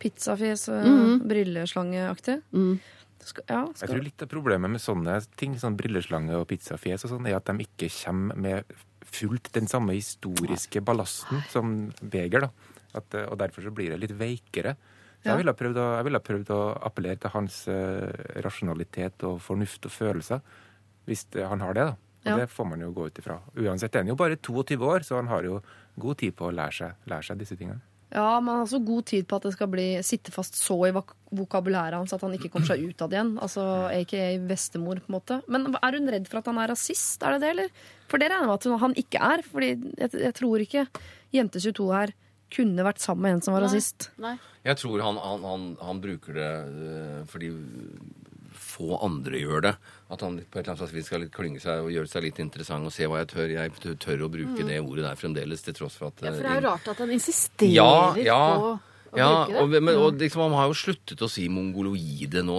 C: Pizzafjes, mm
H: -hmm.
C: brilleslangeaktig.
H: mm.
C: Skal, ja,
I: Jeg tror litt av problemet med sånne ting, sånn brilleslange og pizzafjes og sånn, er at de ikke kommer med fullt den samme historiske ballasten som beger, da. At, eh, og derfor så blir det litt veikere. Så
C: Ja.
I: jeg ville å, jeg ville ha prøvd å appellere til hans eh, rasjonalitet og fornuft og følelser, hvis det, han har det, da. Og
C: Ja.
I: det får man jo gå ut ifra. Uansett er jo bare 22 år, så han har jo god tid på å lære seg, lære seg disse tingene.
C: Ja, man har så god tid på at det skal bli, sitte fast så i vok vokabulæret hans at han ikke kommer seg ut av det igjen. Altså aka bestemor, på en måte. Men er hun redd for at han er rasist, er det det, eller? For det regner jeg med at han ikke er. Fordi jeg, jeg tror ikke Jente 22 her kunne vært sammen med en som var rasist.
H: Nei.
G: Jeg tror han, han, han, han bruker det øh, fordi få andre gjør det. At han på et eller annet vis skal klynge seg og gjøre seg litt interessant og se hva jeg tør. Jeg tør- å bruke det ordet der fremdeles, til tross for at
H: Mm. Ja, for det er jo rart at han insisterer
G: Ja, ja.
H: på
G: Ja, og, men, og liksom, Man har jo sluttet å si mongoloide. Nå,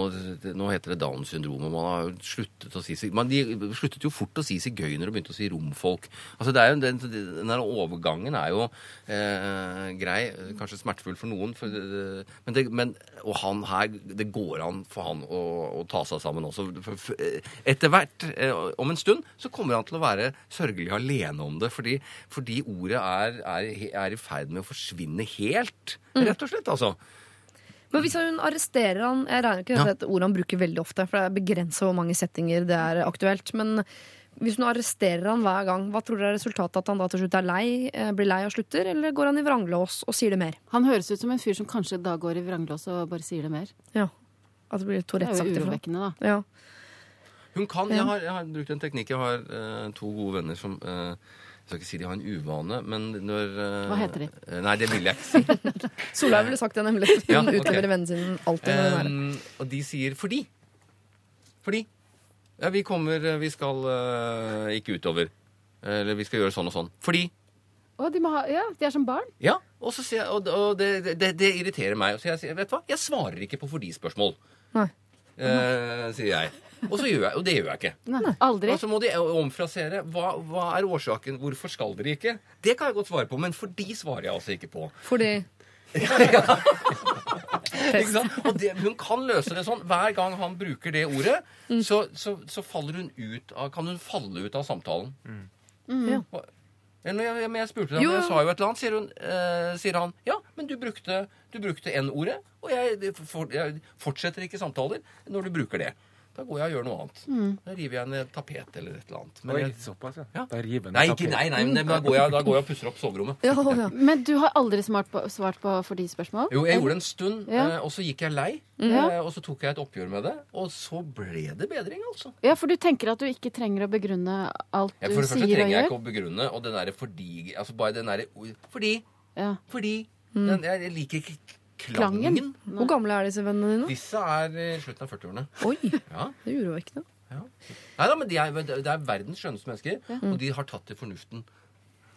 G: nå heter det Downs syndrom. Man har jo sluttet å si man, De sluttet jo fort å si sigøynere og begynte å si romfolk. Altså det er jo, den, den der overgangen er jo eh, grei. Kanskje smertefull for noen. For, eh, men, det, men og han her, det går an for han å, å ta seg sammen også. Eh, etter hvert, eh, om en stund, så kommer han til å være sørgelig alene om det. Fordi, fordi ordet er, er, er i ferd med å forsvinne helt. Rett og slett, altså.
C: Men hvis hun arresterer han Jeg regner ikke
G: Ja.
C: med et ord han bruker veldig ofte, for det er begrensa hvor mange settinger det er aktuelt. Men hvis hun arresterer han hver gang, hva tror dere er resultatet? At han da til slutt er lei, eh, blir lei og slutter, eller går han i vranglås og sier det mer?
H: Han høres ut som en fyr som kanskje da går i vranglås og bare sier det mer.
C: Ja. At det blir
H: Det er jo
C: Tourettes-aktig.
H: urovekkende, da.
C: Ja.
G: Hun kan, jeg, har, jeg har brukt en teknikk. Jeg har uh, to gode venner som eh, Jeg skal ikke si de har en uvane, men når eh,
H: Hva heter de?
G: eh, Nei, det vil jeg ikke si.
C: Solveig ville sagt det nemlig. Hun
G: Ja, okay.
C: utleverer vennen sin alltid er
G: og de sier fordi. Fordi. Ja, vi kommer Vi skal uh, ikke utover. Eller vi skal gjøre sånn og sånn. Fordi.
H: Å, de, ha, ja, de er som barn.
G: Ja, og, jeg, og, og det, det, det irriterer meg. Så jeg sier, vet du hva, jeg svarer ikke på fordi-spørsmål.
C: Nei.
G: Uh, sier jeg. Og, så gjør jeg, og det gjør jeg ikke.
H: Nei, aldri.
G: Og så må de omfrasere. Hva, hva er årsaken? Hvorfor skal dere ikke? Det kan jeg godt svare på, men fordi svarer jeg altså ikke på.
C: Fordi
G: Ikke sant? Og det, hun kan løse det sånn. Hver gang han bruker det ordet,
C: Mm.
G: så, så, så faller hun ut av, kan hun falle ut av samtalen.
C: Ja.
G: Og- Men jeg, men jeg spurte
C: henne,
G: jeg sa jo et eller annet, sier, hun, eh, sier han. Ja, men du brukte, du brukte N-ordet, og jeg, for, jeg fortsetter ikke samtaler når du bruker det. Da går jeg og gjør noe annet.
C: Mm.
G: Da river jeg ned tapet eller et eller annet. Men
I: Oi,
G: jeg,
I: såpass, ja.
G: Ja.
I: Da river jeg
G: nei,
I: tapet.
G: ikke, nei, nei, men da går, jeg, da går jeg og pusser opp soverommet.
C: Ja, ja.
H: Men du har aldri på, svart på for de spørsmål?
G: Jo, jeg gjorde det en stund,
H: Ja.
G: eh, og så gikk jeg lei.
H: Ja.
G: eh, Og så tok jeg et oppgjør med det, og så ble det bedring, altså.
H: Ja, for du tenker at du ikke trenger å begrunne alt du
G: Ja,
H: gjør?
G: for det første trenger jeg ikke å begrunne, og den derre fordi Altså bare den derre Fordi.
H: Ja.
G: Fordi. Den, jeg liker ikke klangen.
H: Mm. Klangen?
C: Hvor gamle er disse vennene dine?
G: Disse er i slutten av 40-årene.
C: Oi,
G: Ja.
C: det er urovekkende.
G: ja. Nei da, men de er, det er verdens skjønneste mennesker, og de har tatt til fornuften.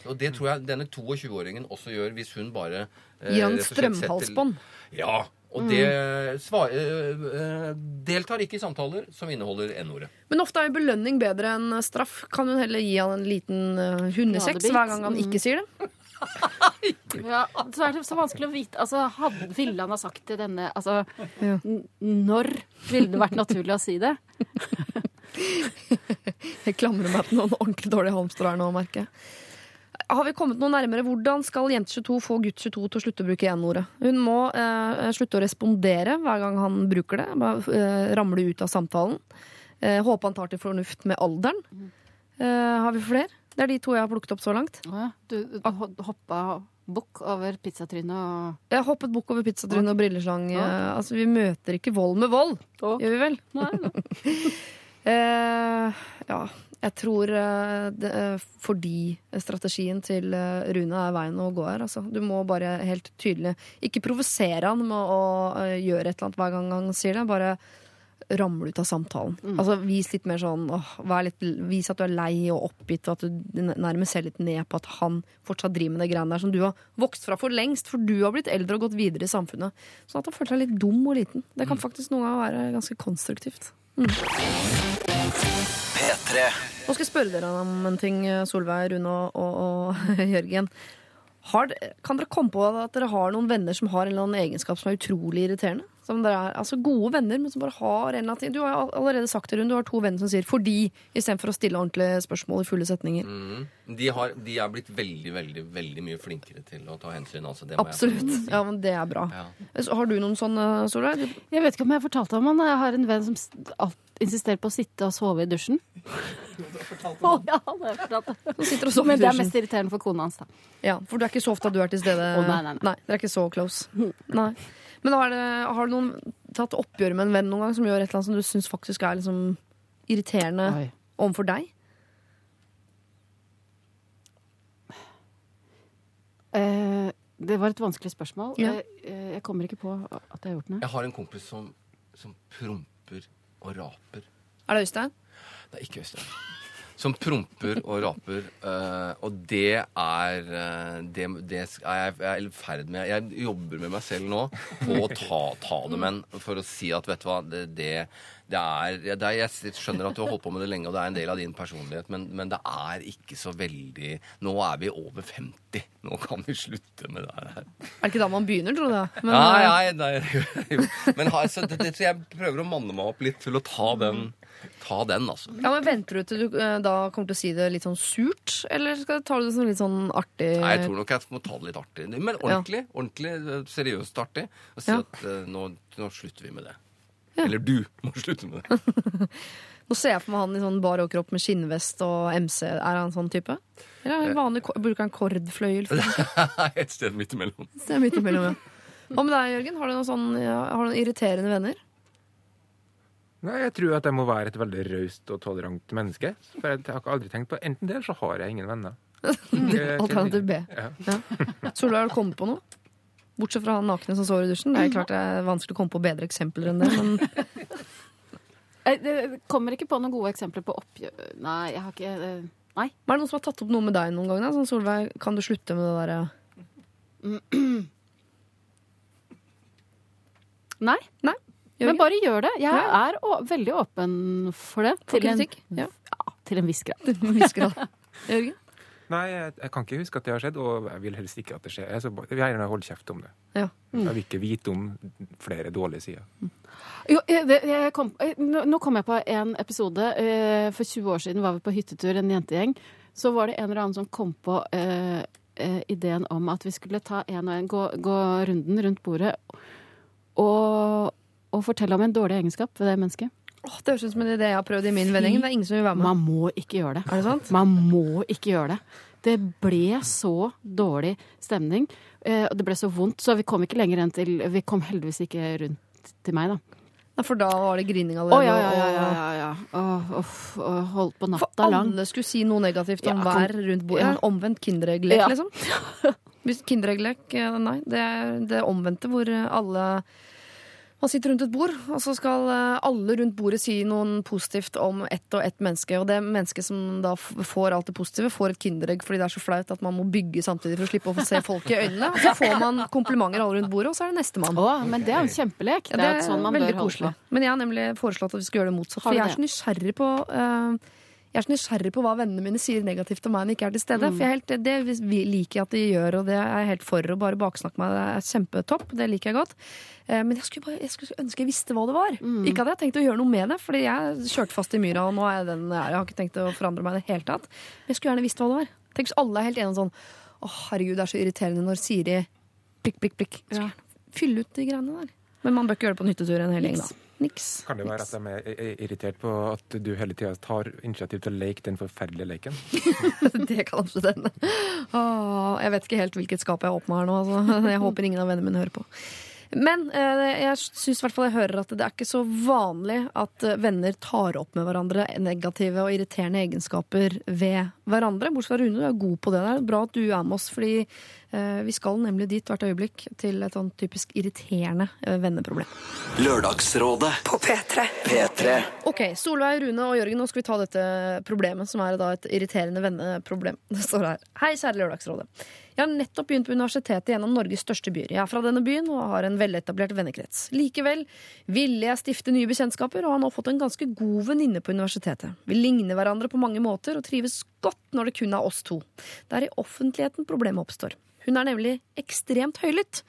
G: Og det tror jeg denne 22-åringen også gjør, hvis hun bare eh,
C: Gir han strømhalsbånd?
G: Ja. Og det svar, eh, eh, deltar ikke i samtaler som inneholder N-ordet.
C: Men ofte er jo belønning bedre enn straff. Kan hun heller gi han en liten uh, hundesex hver gang han ikke sier det?
H: Ja, så er det så vanskelig å vite altså, hadde, Ville han ha sagt til denne altså,
C: Ja.
H: Når ville det vært naturlig å si det?
C: Jeg klamrer meg til noen ordentlig dårlige halmstrå her nå, merker jeg. Har vi kommet noe nærmere? Hvordan skal jente 22 få gutt 22 til å slutte å bruke N-ordet? Hun må eh, slutte å respondere hver gang han bruker det. Bare eh, ramle ut av samtalen. Eh, håper han tar til fornuft med alderen. Eh, har vi flere? Det er de to jeg har plukket opp så langt.
H: Ja, Du, du ho- hoppa bukk over pizzatrynet og
C: Jeg hoppet bukk over pizzatrynet og brilleslang. Ja. altså, vi møter ikke vold med vold,
H: Å.
C: gjør vi vel? Eh, ja, jeg tror eh, det, eh, fordi strategien til eh, Rune er veien å gå her. Altså. Du må bare helt tydelig ikke provosere han med å eh, gjøre et eller annet hver gang han sier det. Bare ramle ut av samtalen. Altså, vis litt mer sånn åh, vær litt, Vis at du er lei og oppgitt, og at du nærmest ser litt ned på at han fortsatt driver med det greiene der som du har vokst fra for lengst, for du har blitt eldre og gått videre i samfunnet. Sånn at han føler seg litt dum og liten. Det kan faktisk noen ganger være ganske konstruktivt.
A: P3.
C: Nå skal jeg spørre dere om en ting, Solveig, Rune og, og, og Jørgen. Har, kan dere komme på at dere har noen venner som har en eller annen egenskap som er utrolig irriterende? Som dere er, altså Gode venner, men som bare har en eller annen ting. Du har allerede sagt det, Rune. Du har to venner som sier 'fordi' istedenfor å stille ordentlige spørsmål i fulle setninger.
G: Mm. De, har, de er blitt veldig, veldig veldig mye flinkere til å ta hensyn. Altså, det må jeg
C: Absolutt. Ja, men Det er bra.
G: Ja.
C: Har du noen sånne, Solveig?
H: Jeg vet ikke om jeg fortalte om han. Jeg har en venn som insisterer på å sitte og sove i dusjen. Å, ja, det har jeg fortalt.
C: Som
H: Men det er mest irriterende for kona hans, da.
C: Ja, For det er ikke så ofte at du er til stede?
H: Å, nei, nei, nei.
C: Dere er ikke så close? Nei. Men har, det, har du noen tatt oppgjør med en venn noen gang som gjør et eller annet som du syns faktisk er liksom irriterende
H: Oi.
C: overfor deg?
H: Eh, det var et vanskelig spørsmål.
C: Ja.
H: Eh, jeg kommer ikke på at jeg har gjort noe.
G: Jeg har en kompis som, som promper og raper.
C: Er det Øystein?
G: Det er ikke Øystein. Som promper og raper. eh, og det er eh, Det, det er jeg, jeg i ferd med Jeg jobber med meg selv nå på å ta, ta det med en for å si at vet du hva, det, det, det er, det er Jeg skjønner at du har holdt på med det lenge, og det er en del av din personlighet, men, men det er ikke så veldig Nå er vi over 50. Nå kan vi slutte med det her.
C: Er det ikke da man begynner, tror du? Men,
G: Nei,
C: eh,
G: nei, nei. jo. Men altså, det, det, jeg prøver å manne meg opp litt til å ta den, ta den altså.
C: Ja, men Venter du til du eh, da kommer til å si det litt sånn surt, eller skal du ta det som litt sånn artig?
G: Nei, jeg tror nok jeg må ta det litt artig. Men ordentlig, ordentlig eh, seriøst artig. Og si
C: Ja.
G: at nå, nå slutter vi med det. Eller du må slutte med det.
C: Nå ser jeg for meg han i sånn bar overkropp med skinnvest og MC. Er han sånn type? Eller er vanlig, bruker han kordfløyel?
G: Et sted midt imellom.
C: Et sted midt imellom, ja. Hva med deg, Jørgen? Har du noen, sånn, ja, har du noen irriterende venner?
I: Nei, jeg tror at jeg må være et veldig raust og tolerant menneske. For jeg har aldri tenkt på Enten det, eller så har jeg ingen venner.
C: Alternativ B.
I: Ja.
C: Solveig, har du kommet på noe? Bortsett fra han nakne som sover i dusjen. Det er klart det er vanskelig å komme på bedre eksempler enn det, men
H: det kommer ikke på noen gode eksempler på oppgjør... Nei, jeg har ikke Nei.
C: Men er det noen som har tatt opp noe med deg noen gang? da? Sånn, Solveig, kan du slutte med det derre
H: Nei.
C: Nei?
H: Men bare gjør det. Jeg
C: Ja.
H: er veldig åpen for det.
C: For
H: Til en.
C: Ja.
H: ja, til en viss grad.
C: Jørgen?
I: Nei, jeg, jeg kan ikke huske at det har skjedd, og jeg vil helst ikke at det skjer. Jeg, så, jeg vil gjerne holde kjeft om det.
C: Ja.
I: Jeg vil ikke vite om flere dårlige sider.
H: Jo, eh, det, kom, eh, nå, nå kom jeg på en episode. eh, For 20 år siden var vi på hyttetur, en jentegjeng. Så var det en eller annen som kom på eh, eh, ideen om at vi skulle ta en og en, gå, gå runden rundt bordet og, og fortelle om en dårlig egenskap ved det mennesket.
C: Åh, det høres ut som en idé jeg har prøvd i min vending. Det er ingen som vil være med.
H: Man må ikke gjøre det.
C: Er det sant?
H: Man må ikke gjøre det. Det ble så dårlig stemning, eh, og det ble så vondt, så vi kom ikke lenger enn til Vi kom heldigvis ikke rundt til meg, da.
C: Ja, For da var det grining allerede.
H: ja, ja, ja. ja, ja, ja. Å, og holdt på natta lang.
C: For alle skulle si noe negativt om
H: Ja,
C: hver rundt bordet.
H: ja.
C: En omvendt kinderegglek, liksom. Hvis kinderegglek, eh, nei. Det er det omvendte, hvor alle man sitter rundt et bord, og så skal eh, alle rundt bordet si noe positivt om ett og ett menneske. Og det mennesket som da får alt det positive, får et kinderegg fordi det er så flaut at man må bygge samtidig for å slippe å få se folk i øynene. Og så får man komplimenter alle rundt bordet, og så er det nestemann.
H: Oh, men det er jo en kjempelek.
C: Ja,
H: det er sånn man bør holde på.
C: Men jeg har nemlig foreslått at vi skal gjøre det motsatt. For jeg er så nysgjerrig på eh, jeg er så nysgjerrig på hva vennene mine sier negativt om meg når jeg ikke er til stede.
H: Mm.
C: For helt, det liker jeg at de gjør, og det er jeg helt for. Å bare baksnakke meg det er kjempetopp. Det liker jeg godt. Eh, Men jeg skulle, bare, jeg skulle ønske jeg visste hva det var.
H: Mm.
C: Ikke at jeg hadde tenkt å gjøre noe med det, Fordi jeg kjørte fast i myra, og nå er jeg den jeg er. Jeg har ikke tenkt å forandre meg i det hele tatt. Men jeg skulle gjerne visst hva det var. Tenk hvis alle er helt enige om sånn Å, herregud, det er så irriterende når Siri prikk, prikk, prikk. Ja. Fylle ut de greiene der. Men man bør ikke gjøre det på en hyttetur en hel gjeng, da. Niks.
I: Kan det være at de er er irritert på at du hele tida tar initiativ til å leke den forferdelige leken?
C: Det kan absolutt hende. Jeg vet ikke helt hvilket skap jeg åpna her nå. Altså. Jeg håper ingen av vennene mine hører på. Men eh, jeg syns i hvert fall jeg hører at det er ikke så vanlig at eh, venner tar opp med hverandre negative og irriterende egenskaper ved hverandre. Bortsett fra Rune, du er god på det der. Bra at du er med oss, fordi eh, vi skal nemlig dit hvert øyeblikk til et sånn typisk irriterende venneproblem.
A: Lørdagsrådet på P3. P3.
C: Ok, Solveig, Rune og Jørgen, nå skal vi ta dette problemet, som er da et irriterende venneproblem. Det står her. Hei, kjære Lørdagsrådet. Jeg har nettopp begynt på universitetet i en av Norges største byer. Jeg er fra denne byen og har en veletablert vennekrets. Likevel ville jeg stifte nye bekjentskaper, og har nå fått en ganske god venninne på universitetet. Vi ligner hverandre på mange måter og trives godt når det kun er oss to. Det er i offentligheten problemet oppstår. Hun er nemlig ekstremt høylytt.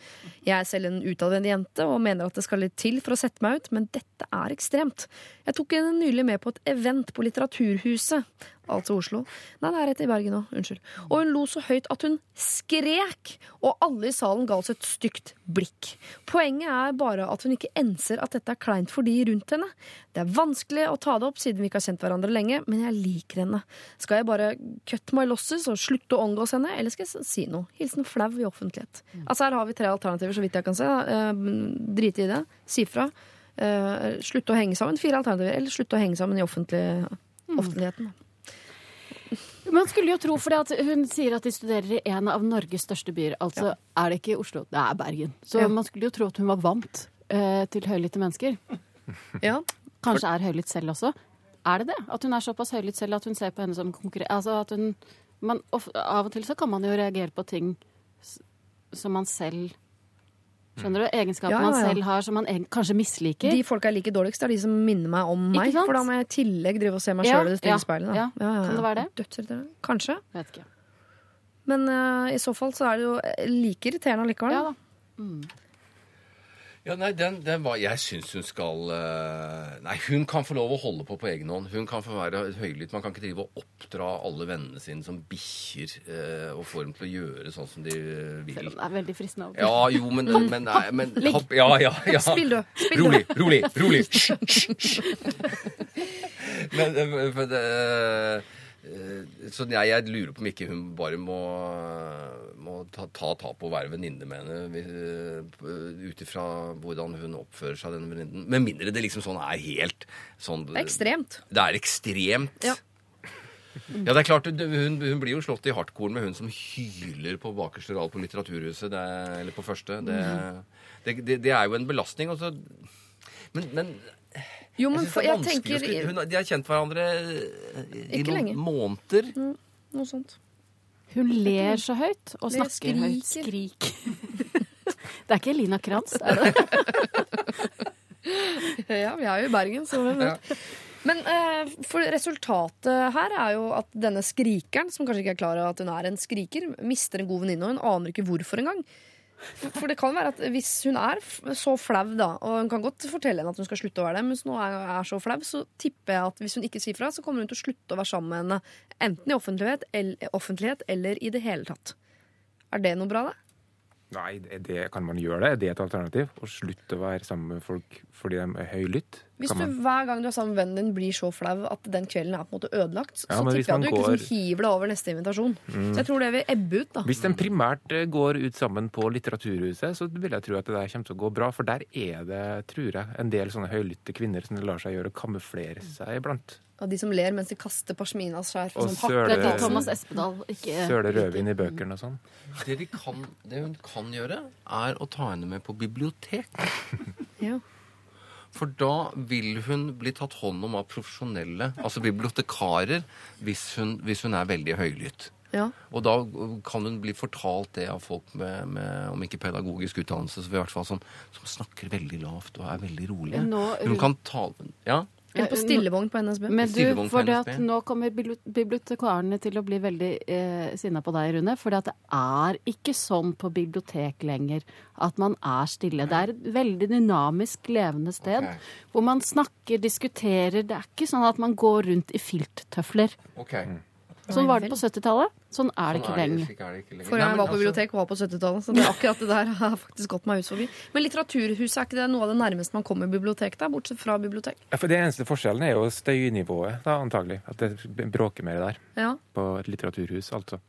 C: Jeg er selv en utadvendt jente og mener at det skal litt til for å sette meg ut, men dette er ekstremt. Jeg tok henne nylig med på et event på Litteraturhuset, altså Oslo. Nei, det er rett i Bergen nå, unnskyld. Og hun lo så høyt at hun skrek, og alle i salen ga oss et stygt blikk. Poenget er bare at hun ikke enser at dette er kleint for de rundt henne. Det er vanskelig å ta det opp siden vi ikke har kjent hverandre lenge, men jeg liker henne. Skal jeg bare cut my losses og slutte å omgås henne, eller skal jeg si noe? Hilsen flau i offentlighet. Altså Her har vi tre alternativer, så vidt jeg kan se. Eh, Drite i det. Si fra. Eh, slutte å henge sammen. Fire alternativer. Eller slutte å henge sammen i offentlig, offentligheten.
H: Man skulle jo tro, for hun sier at de studerer i en av Norges største byer. Altså er det ikke Oslo, det er Bergen. Så
C: Ja.
H: man skulle jo tro at hun var vant eh, til høylytte mennesker.
C: Ja.
H: Kanskje er høylytt selv også. Er det det? At hun er såpass høylytt selv at hun ser på henne som konkurrent... Altså at hun man, Av og til så kan man jo reagere på ting som man selv Skjønner du? Egenskaper
C: Ja, ja, ja.
H: man selv har som man kanskje misliker.
C: De folka jeg liker dårligst, er de som minner meg om meg. For da må jeg i tillegg drive og se meg sjøl i det stygge speilet.
H: Kan det være det?
C: Dødsirriterende. Kanskje.
H: Vet ikke.
C: Men uh, i så fall så er det jo eh, like irriterende allikevel.
H: Ja da.
G: Ja, nei, den, den var, Jeg syns hun skal eh, Nei, hun kan få lov å holde på på egen hånd. Hun kan få være høylytt. Man kan ikke drive og oppdra alle vennene sine som bikkjer eh, og få dem til å gjøre sånn som de eh, vil.
H: Selv om det er veldig fristende. av og.
G: Ja, jo, men, men, nei, men hopp, Ja, ja, ja.
C: Spill, du. Spill,
G: Rolig, rolig, rolig. Hysj, hysj, hysj. Men eh, eh, Så jeg, jeg lurer på om ikke hun bare må, må ta, ta og være venninne med henne hvis- ut ifra hvordan hun oppfører seg, denne venninnen. Med mindre det liksom sånn er helt sånn
C: Det er ekstremt.
G: Det er ekstremt.
C: Ja.
G: Ja, det er klart, hun, hun blir jo slått i hardkorn med hun som hyler på bakerste rad på Litteraturhuset, det, eller på første. Det, det, det, det er jo en belastning. Også. men, men
C: Jo, men
G: jeg,
C: for, jeg tenker
G: skulle- hun, De har kjent hverandre i noen
C: lenge.
G: måneder.
C: Noe sånt.
H: Hun ler så høyt og
C: Ler,
H: snakker høyt. Skrik. Det er ikke Elina Kranz, er det?
C: Ja, vi er jo i Bergen, så hvem vet. Men eh, for resultatet her er jo at denne skrikeren, som kanskje ikke er klar over at hun er en skriker, mister en god venninne, og hun aner ikke hvorfor engang. For det kan være at hvis hun er så flau, da, og hun kan godt fortelle henne at hun skal slutte å være det, men hvis hun er, så flau, så tipper jeg at hvis hun ikke sier fra, så kommer hun til å slutte å være sammen med henne. Enten i offentlighet eller, offentlighet eller i det hele tatt. Er det noe bra, det?
I: Nei, det, kan man gjøre det? Er det et alternativ? Å slutte å være sammen med folk fordi de er høylytt?
C: Hvis du hver gang du er sammen med vennen din blir så flau at den kvelden er på en måte ødelagt, så
I: ja,
C: tipper jeg at du ikke
I: går-
C: liksom hiver deg over neste invitasjon.
I: Mm.
C: Så jeg tror det vil ebbe ut, da.
I: Hvis den primært eh, går ut sammen på Litteraturhuset, så vil jeg tro at det der kommer til å gå bra. For der er det, tror jeg, en del sånne høylytte kvinner som det lar seg gjøre å kamuflere seg iblant.
C: Av de som ler mens de kaster pashminas skjær.
I: Og
C: og sånn
I: søle-
H: Thomas Espedal, ikke
I: Søle rødvin i bøkene og sånn.
G: Det, de kan, det hun kan gjøre, er å ta henne med på bibliotek.
C: Ja.
G: For da vil hun bli tatt hånd om av profesjonelle, altså bibliotekarer, hvis hun, hvis hun er veldig høylytt.
C: Ja.
G: Og da kan hun bli fortalt det av folk med, med om ikke pedagogisk utdannelse, så i hvert fall som, som snakker veldig lavt og er veldig rolige.
H: Nå-
G: Hun kan tale Ja?
C: Eller på stillevogn på NSB.
H: Men du, for det
G: at
H: nå kommer bibli- bibliotekarene til å bli veldig eh, sinna på deg, Rune. For det er ikke sånn på bibliotek lenger at man er stille. Det er et veldig dynamisk, levende sted.
G: okay.
H: Hvor man snakker, diskuterer. Det er ikke sånn at man går rundt i filttøfler.
G: Ok.
H: Sånn var det på 70-tallet. Sånn er det ikke
G: Sånn er
H: lenger.
G: det ikke lenger.
C: Forrige gang jeg var på
G: altså-
C: bibliotek, var på 70-tallet. Så det er akkurat det der har faktisk gått meg ut forbi. Men Litteraturhuset, er ikke det noe av det nærmeste man kommer bibliotek, da? Bortsett fra bibliotek?
I: Ja, for Det eneste forskjellen er jo støynivået, da, antagelig. At det bråker mer der.
C: Ja.
I: På et litteraturhus, altså.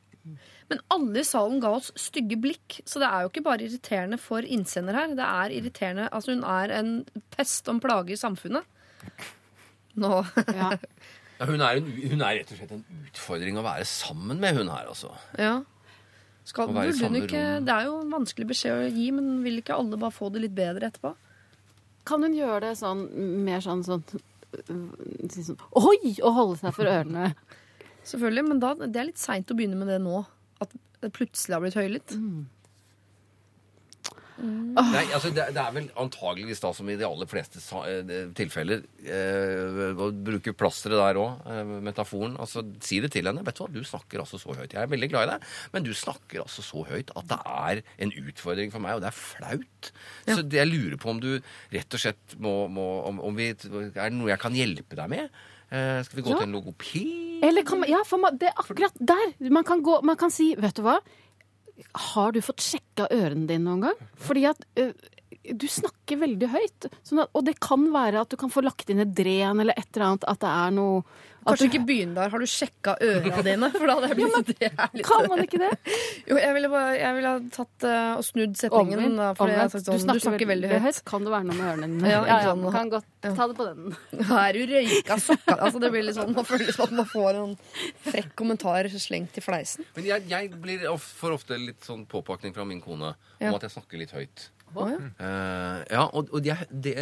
C: Men alle i salen ga oss stygge blikk, så det er jo ikke bare irriterende for innsender her. Det er irriterende Altså, hun er en pest om plage i samfunnet. Nå
H: Ja.
G: Ja, hun, er en, hun er rett og slett en utfordring å være sammen med, hun her, altså.
C: Ja. Skal, ikke, det er jo en vanskelig beskjed å gi, men vil ikke alle bare få det litt bedre etterpå?
H: Kan hun gjøre det sånn mer sånn sånn øh, sånn Oi! Og holde seg for ørene.
C: Selvfølgelig, men da, det er litt seint å begynne med det nå. At det plutselig har blitt høylytt.
G: Nei, altså det, det er vel antageligvis da som i de aller fleste sa, eh, tilfeller eh, Å bruke plasteret der òg, eh, metaforen. Altså, si det til henne. Vet du hva, du snakker altså så høyt. Jeg er veldig glad i deg, men du snakker altså så høyt at det er en utfordring for meg, og det er flaut. Så det, jeg lurer på om du rett og slett må, må om, om vi, Er det noe jeg kan hjelpe deg med? Eh, skal vi gå
H: Ja.
G: til en logoped?
H: Eller kan man, ja, for man, det er akkurat der. Man kan, gå, man kan si, vet du hva? Har du fått sjekka ørene dine noen gang? Fordi at du snakker veldig høyt. Sånn at, og det kan være at du kan få lagt inn et dren eller et eller annet. At det er noe at
C: Kanskje
H: du-
C: ikke begynn der. Har du sjekka øra dine? For da hadde jeg blitt ja, men, litt-
H: Kan man ikke det?
C: Jo, jeg ville, bare, jeg ville ha tatt uh, og snudd setningen.
H: Omvind,
C: Da, fordi jeg har sagt sånn, du, snakker veldig høyt.
H: Kan det være noe med ørene dine?
C: Ja, ja, ja,
H: man kan godt ta det på den.
C: Er du røyka sokka? Altså, det blir litt sånn, Man føler som at man får en frekk kommentar slengt i fleisen.
G: Men jeg, jeg blir of, for ofte litt sånn påpakning fra min kone
C: Ja.
G: om at jeg snakker litt høyt.
C: Å, ja.
G: Ja, og, og jeg, det,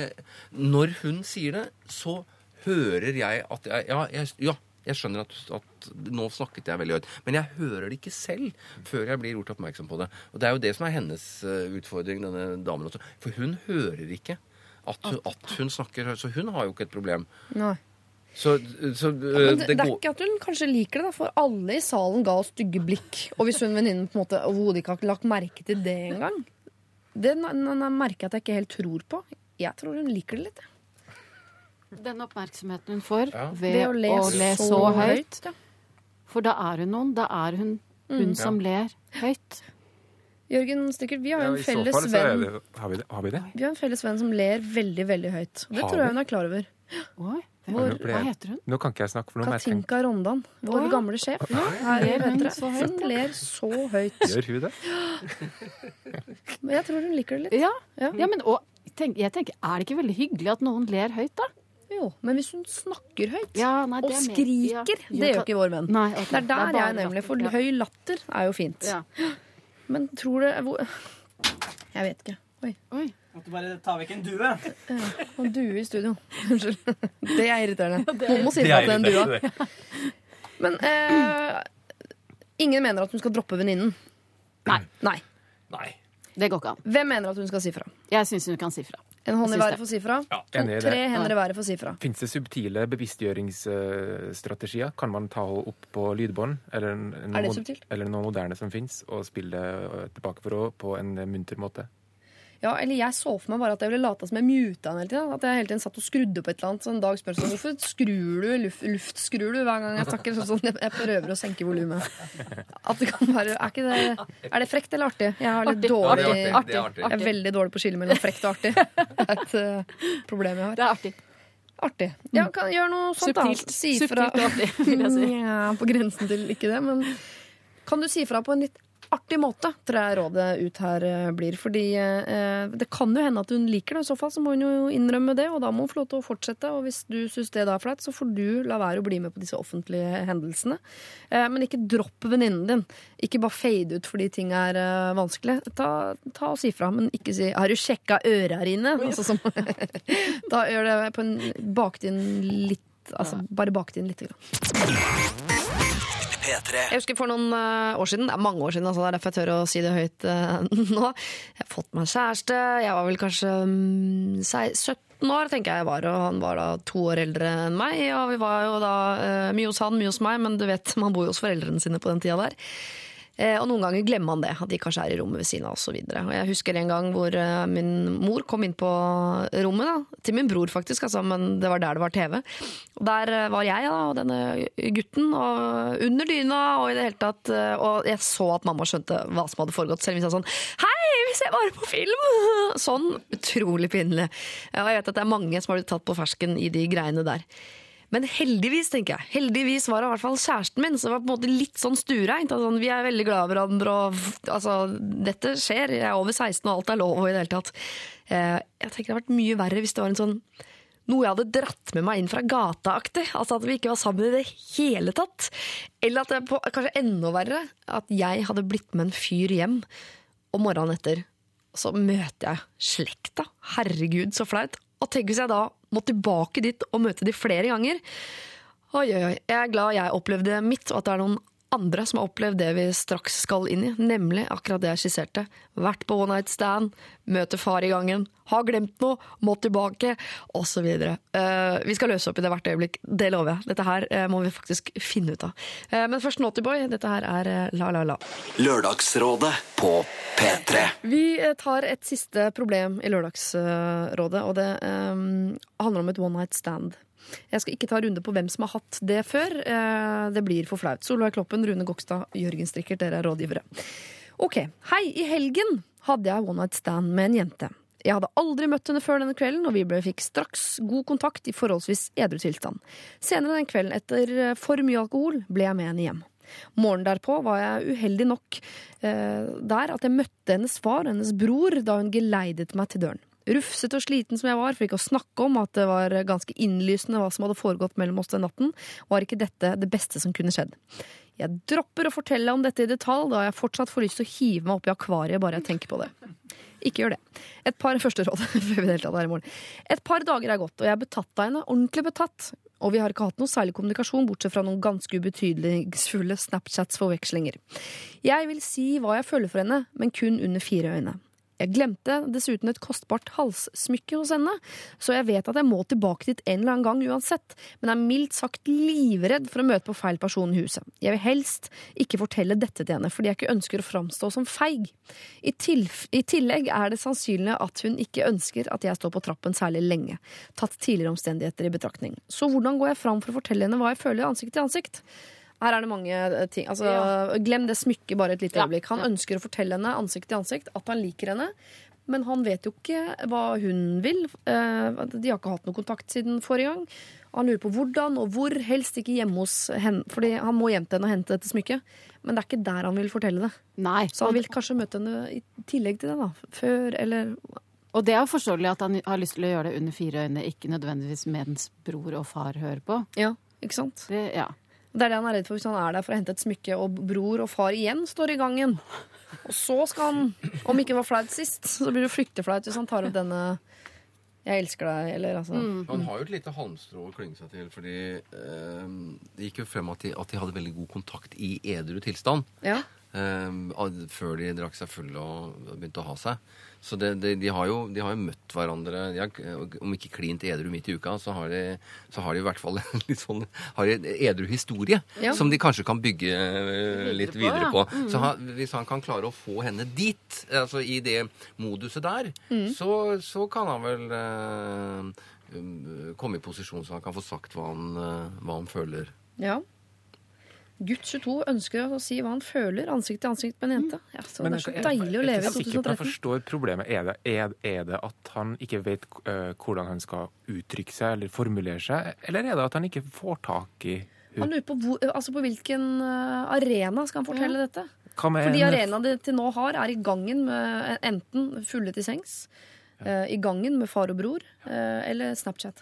G: når hun sier det, så hører jeg at jeg Ja, jeg, ja, jeg skjønner at, at nå snakket jeg veldig høyt. Men jeg hører det ikke selv før jeg blir gjort oppmerksom på det. Og det er jo det som er hennes eh, utfordring, denne damen også. For hun hører ikke at hun, at hun snakker høyt. Så hun har jo ikke et problem.
C: Nei.
G: Så, så eh,
C: Men det, det er ikke at hun kanskje liker det, da, for alle i salen ga oss stygge blikk. Og hvis hun venninnen på en måte overhodet ikke har lagt merke til det engang, det den, n- n- merker jeg at jeg ikke helt tror på. Jeg tror hun liker det litt.
H: Den oppmerksomheten hun får
G: Ja.
H: ved, å le, så, høyt. For da er hun noen. Da er hun hun som ler høyt.
C: Jørgen Stikkert, vi har jo
I: Ja,
C: en felles
I: fall
C: venn
I: har, vi det, har vi det?
C: Vi har en felles venn som ler veldig, veldig høyt. Det
I: Har
C: tror jeg hun er klar over.
H: Oi,
C: Hvor-
H: hva heter hun?
I: Nå kan ikke jeg snakke, for tenke.
C: Katinka Rondan, vår
H: Å,
C: gamle sjef. Ja,
H: ler hun så høyt,
C: Hun ler så høyt.
I: Gjør hun det?
C: Men jeg tror hun liker det litt.
H: Ja,
C: Ja.
H: ja men og, tenk, jeg tenker, Er det ikke veldig hyggelig at noen ler høyt, da?
C: Jo, men hvis hun snakker høyt
H: Ja, nei,
C: og
H: det er mer-
C: skriker,
H: ja.
C: det gjør ikke vår venn.
H: Nei, okay.
C: Det er der
H: bare
C: jeg nemlig For
H: ja.
C: høy latter er jo fint.
H: Ja.
C: Men tror det. Jeg vet ikke. Oi,
H: Oi.
B: Måtte bare ta vekk en due.
C: En due i studio. Unnskyld. Det er irriterende. Noen må si fra til den dua. Men eh, ingen mener at hun skal droppe venninnen.
H: Nei.
C: Nei.
G: Nei.
H: Det går ikke an.
C: Hvem mener at hun skal si fra?
H: Jeg syns hun kan si fra.
C: En hånd i været for å si fra.
I: Ja,
C: To, tre hender i været for å si fra.
I: Fins det subtile bevisstgjøringsstrategier? Kan man ta henne opp på lydbånd? Eller,
C: Er subtilt?
I: eller noe moderne som fins, og spille det tilbake for henne på en munter måte?
C: Ja, eller jeg så for meg bare at jeg ville late som jeg muta den hele tida. At jeg hele tiden satt og skrudde på et eller annet. Så en dag spør jeg sånn, hvorfor skrur du luft, luftskrur du hver gang jeg snakker? Sånn, sånn, jeg- prøver å senke volumet. At det kan være Er, det, er det frekt eller artig? Jeg har litt
H: Artig.
C: dårlig
G: artig. artig. Artig.
C: Jeg er veldig dårlig på å skille mellom frekt og artig. Det er et uh, problem jeg har.
H: Det er artig.
C: Artig. Ja, kan gjøre noe sånt, da.
H: Subtilt.
C: Si fra.
H: Subtilt og artig, vil jeg si.
C: Ja, på grensen til ikke det, men kan du si fra på en litt artig måte, tror jeg rådet ut her eh, blir. Fordi eh, det kan jo hende at hun liker det. I så fall så må hun jo innrømme det, og da må hun få lov til å fortsette. Og hvis du syns det da er flaut, så får du la være å bli med på disse offentlige hendelsene. Eh, men ikke dropp venninnen din. Ikke bare fade ut fordi ting er eh, vanskelig. Ta, ta og si fra, men ikke si 'har du sjekka øra dine'? Altså, som, da gjør det på en bakt inn litt Altså bare bakt inn lite grann.
A: P3.
C: Jeg husker for noen eh, år siden, det er mange år siden, altså det er derfor jeg tør å si det høyt uh, nå. Jeg har fått meg kjæreste, jeg var vel kanskje um, 17 år, tenker jeg var, og han var da to år eldre enn meg. Og vi var jo da uh, mye hos han, mye hos meg, men du vet, man bor jo hos foreldrene sine på den tida der. Eh, og noen ganger glemmer man det, at de kanskje er i rommet ved siden av oss. Og, og jeg husker en gang hvor eh, min mor kom inn på rommet, da, til min bror faktisk, altså, men det var der det var TV. Og der eh, var jeg da, og denne gutten, og under dyna, og i det hele tatt Og jeg så at mamma skjønte hva som hadde foregått, selv om vi sa sånn Hei, vi ser bare på film! Sånn utrolig pinlig. Og jeg vet at det er mange som har blitt tatt på fersken i de greiene der. Men heldigvis, tenker jeg. Heldigvis var det i hvert fall kjæresten min, som var på en måte litt sånn stuereint. Altså, vi er veldig glad i hverandre, og altså, dette skjer. Jeg er over 16, og alt er lov, i det hele tatt. Eh, jeg tenker det hadde vært mye verre hvis det var en sånn noe jeg hadde dratt med meg inn fra gata-aktig. Altså at vi ikke var sammen i det hele tatt. Eller at det på, kanskje enda verre, at jeg hadde blitt med en fyr hjem, og morgenen etter så møter jeg slekta. Herregud, så flaut. Og tenk hvis jeg da må tilbake dit og møte de flere ganger. Oi, oi, oi. Jeg er glad jeg opplevde mitt, og at det er noen andre som har opplevd det vi straks skal inn i, nemlig akkurat det jeg skisserte. Vært på one night stand, møter far i gangen, har glemt noe, må tilbake, osv. Uh, vi skal løse opp i det hvert øyeblikk, det lover jeg. Dette her eh, må vi faktisk finne ut av. Eh, men først Naughtyboy. Dette her er eh, La La La.
A: Lørdagsrådet på P3.
C: Vi eh, tar et siste problem i Lørdagsrådet, og det eh, handler om et one night stand. Jeg skal ikke ta runde på hvem som har hatt det før. Eh, Det blir for flaut. Solveig Kloppen, Rune Gokstad, Jørgen Strikkert, dere er rådgivere. Ok, hei. I helgen hadde jeg one night stand med en jente. Jeg hadde aldri møtt henne før denne kvelden, og vi ble, fikk straks god kontakt i forholdsvis edru tilstand. Senere den kvelden, etter eh, for mye alkohol, ble jeg med henne hjem. Morgenen derpå var jeg uheldig nok eh, der at jeg møtte hennes far og hennes bror da hun geleidet meg til døren. Rufsete og sliten som jeg var, for ikke å snakke om at det var ganske innlysende hva som hadde foregått mellom oss den natten, var ikke dette det beste som kunne skjedd. Jeg dropper å fortelle om dette i detalj, da jeg fortsatt får lyst til å hive meg opp i akvariet bare jeg tenker på det. Ikke gjør det. Et par første råd før vi deltar her i morgen. Et par dager er gått, og jeg er betatt av henne. Ordentlig betatt. Og vi har ikke hatt noe særlig kommunikasjon, bortsett fra noen ganske ubetydningsfulle Snapchats-forvekslinger. Jeg vil si hva jeg føler for henne, men kun under fire øyne. Jeg glemte dessuten et kostbart halssmykke hos henne, så jeg vet at jeg må tilbake dit en eller annen gang uansett, men er mildt sagt livredd for å møte på feil person i huset. Jeg vil helst ikke fortelle dette til henne, fordi jeg ikke ønsker å framstå som feig. I, I tillegg er det sannsynlig at hun ikke ønsker at jeg står på trappen særlig lenge, tatt tidligere omstendigheter i betraktning. Så hvordan går jeg fram for å fortelle henne hva jeg føler ansikt til ansikt? Her er det mange eh, ting. Altså, Glem det smykket bare et lite
H: Ja.
C: øyeblikk. Han ønsker å fortelle henne ansikt til ansikt at han liker henne, men han vet jo ikke hva hun vil. Eh, De har ikke hatt noe kontakt siden forrige gang. Han lurer på hvordan og hvor, helst ikke hjemme hos henne. Fordi han må hjem til henne og hente dette smykket. Men det er ikke der han vil fortelle det.
H: Nei.
C: Så han vil kanskje møte henne i tillegg til det, da. Før eller
H: Og det er forståelig at han har lyst til å gjøre det under fire øyne, ikke nødvendigvis mens bror og far hører på.
C: Ja, ikke sant?
H: Det, ja.
C: Det er det han er redd for hvis han er der for å hente et smykke, og bror og far igjen står i gangen. Og så skal han, om ikke det var flaut sist, så blir det flykteflaut hvis han tar opp denne 'Jeg elsker deg', eller altså
G: Han har jo et lite halmstrå å klynge seg til, fordi eh, det gikk jo frem at de, at de hadde veldig god kontakt i edru tilstand.
C: Ja.
G: eh, før de drakk seg fulle og begynte å ha seg. Så det, det, de, har jo, de har jo møtt hverandre har, Om ikke klint edru midt i uka, så har de, så har de i hvert fall en litt sånn har de edru historie
C: Ja.
G: som de kanskje kan bygge eh, litt
H: på,
G: videre
H: ja.
G: på. Så han, hvis han kan klare å få henne dit, altså i det moduset der, så, så kan han vel um, komme i posisjon så han kan få sagt hva han, eh, hva han føler.
C: ja. Gutt 22 ønsker å si hva han føler, ansikt til ansikt med en jente. Ja, så det er så
I: jeg-
C: deilig å leve i
I: Jeg er ikke sikker på at jeg forstår problemet. Er det, er, er det at han ikke vet eh, hvordan han skal uttrykke seg eller formulere seg, eller er det at han ikke får tak i
C: Han lurer på, hvor, altså på hvilken eh, arena skal han fortelle dette.
I: Hva med
C: For de arenaene de til nå har, er i gangen med enten fulle til sengs, eh, i gangen med far og bror, eller Snapchat.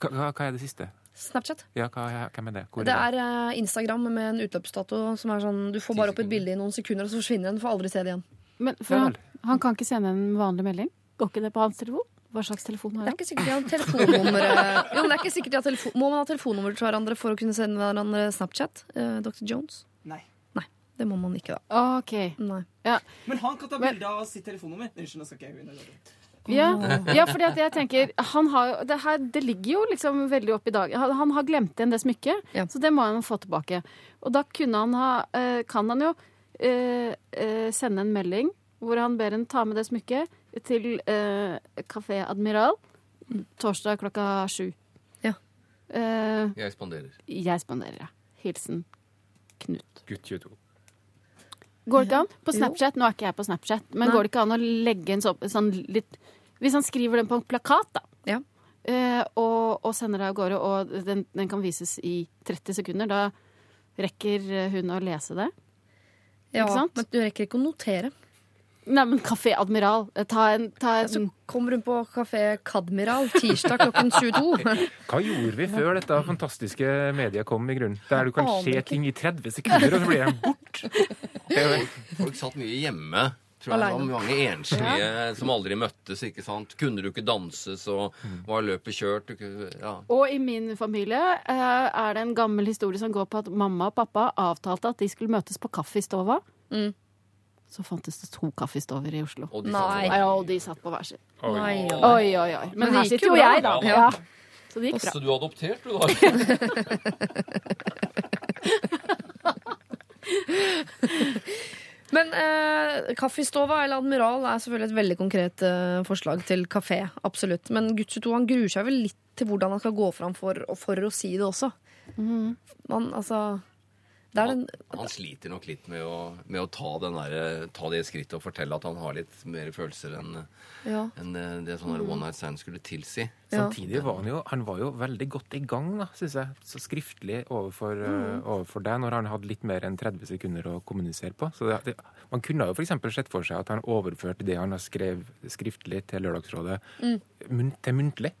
I: hva- hva er det siste?
C: Snapchat.
I: Ja, hva, hvem er det? Hvor
C: Det er er Instagram med en utløpsdato som er sånn Du får bare opp et bilde i noen sekunder, og så forsvinner den. Du får aldri se det igjen.
H: Men for han, han kan ikke sende en vanlig melding? Går ikke det på hans telefon? Hva slags telefon
C: Det
H: har
C: er
H: han?
C: ikke sikkert de har telefonnummer Jo, men det er ikke sikkert de har telefon Må man ha telefonnummer til hverandre for å kunne sende hverandre Snapchat? Eh, Dr. Jones?
B: Nei.
C: Nei, det må man ikke, da.
H: OK.
C: Nei.
B: Men han kan ta bilde av sitt telefonnummer. Unnskyld, nå skal ikke jeg begynne. det.
H: Ja, ja fordi at jeg tenker han har, det, her, det ligger jo liksom veldig opp i dag. Han, han har glemt igjen det smykket,
C: Ja.
H: så det må han få tilbake. Og da kunne han ha, eh, kan han jo eh, eh, sende en melding hvor han ber henne ta med det smykket til eh, Kafé Admiral torsdag klokka sju.
C: Ja.
H: Eh,
G: Jeg spanderer.
H: jeg spanderer, ja. Hilsen Knut.
I: Gutt 22.
H: Går det ikke an? På
C: Jo.
H: Snapchat, nå er ikke jeg på Snapchat, men
C: Nei.
H: går det ikke an å legge en sånn, sånn litt Hvis han skriver den på en plakat, da,
C: Ja.
H: eh, og, og sender det av gårde, og den, den kan vises i 30 sekunder, da rekker hun å lese det?
C: Ja? Men du rekker ikke å notere.
H: Nei, men Kafé Admiral, eh, ta en, ta en
C: Så kommer hun på Kafé Kadmiral tirsdag klokken 22.
I: Hva gjorde vi før dette fantastiske mediet kom i grunnen? Der du kan se ting i 30 sekunder, og så blir de bort. Det jo-
G: Folk satt mye hjemme, tror jeg det var mange enslige som aldri møttes. ikke sant? Kunne du ikke danse, så var løpet kjørt. Kunne, ja.
H: Og i min familie eh, er det en gammel historie som går på at mamma og pappa avtalte at de skulle møtes på kaffestova.
C: Mm.
H: Så fantes det to kaffestover i Oslo.
G: Og de
C: Nei.
H: Ja, og de satt på hver sin.
C: Nei, oi.
H: Oi, oi, oi. Men,
C: Men
H: her sitter
C: jo bra,
H: jeg, da.
C: Ja.
H: Ja. Så det gikk bra.
G: Så du er adoptert, du, da?
C: Men eh, Kaffestova eller Admiral er selvfølgelig et veldig konkret eh, forslag til kafé. Absolutt. Men Gutsuto 22 han gruer seg vel litt til hvordan han skal gå fram for, for å si det også. Man, altså den,
G: Han sliter nok litt med å, med å ta, den der, ta det skrittet og fortelle at han har litt mer følelser enn
C: ja.
G: en det, det sånn her one night stand skulle tilsi.
C: Ja.
I: Samtidig var han jo, han var jo veldig godt i gang, da, synes jeg. Så skriftlig overfor, eh, overfor deg, når han hadde litt mer enn 30 sekunder å kommunisere på. Så det, det, man kunne jo f.eks. sett for seg at han overførte det han har skrevet skriftlig til Lørdagsrådet, mun, til muntlig.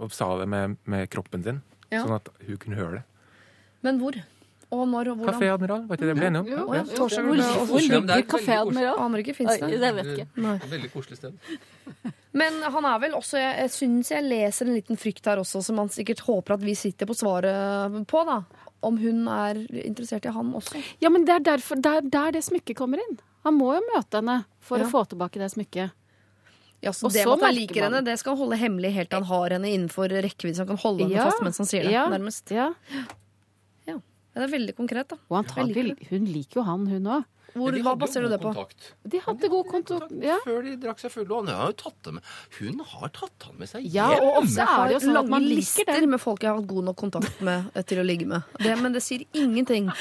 I: Og sa det med, med kroppen sin,
C: Ja.
I: sånn at hun kunne høre det.
C: Men hvor? Og når og hvordan?
I: Kafé Admiral, var ikke det vi ble enige om?
H: Jo,
C: ja,
H: jo,
C: torsdag
H: Hvor, hvor
G: er
H: ligger Kafé Admiral?
C: Aner ikke, fins det?
H: det vet ikke.
C: Nei.
G: Veldig koselig sted.
C: Men han er vel også Jeg, jeg syns jeg leser en liten frykt her også, som han sikkert håper at vi sitter på svaret på, da. Om hun er interessert i han også.
H: Ja, men det er derfor, der, der det smykket kommer inn. Han må jo møte henne for
C: Ja.
H: å få tilbake det smykket.
C: Ja, så
H: Og
C: det
H: så
C: med at han liker
H: man-
C: henne, det skal han holde hemmelig helt til han har henne innenfor rekkevidde, så han kan holde henne
H: Ja,
C: fast mens han sier det.
H: ja.
C: Nærmest.
H: Ja.
C: Ja. Det er veldig konkret, da.
H: Og antagelig, hun liker jo han, hun òg.
C: Hvor, hva baserer du det på?
G: kontakt.
H: De hadde god kontakt. Ja.
G: Før de drakk seg fulle. Og han har tatt dem. Hun har tatt han med seg
H: Ja,
G: hjem.
H: og ofte er det jo sånn at man liker
C: lister
H: det.
C: med folk jeg har hatt god nok kontakt med eh, til å ligge med. Det, men det sier ingenting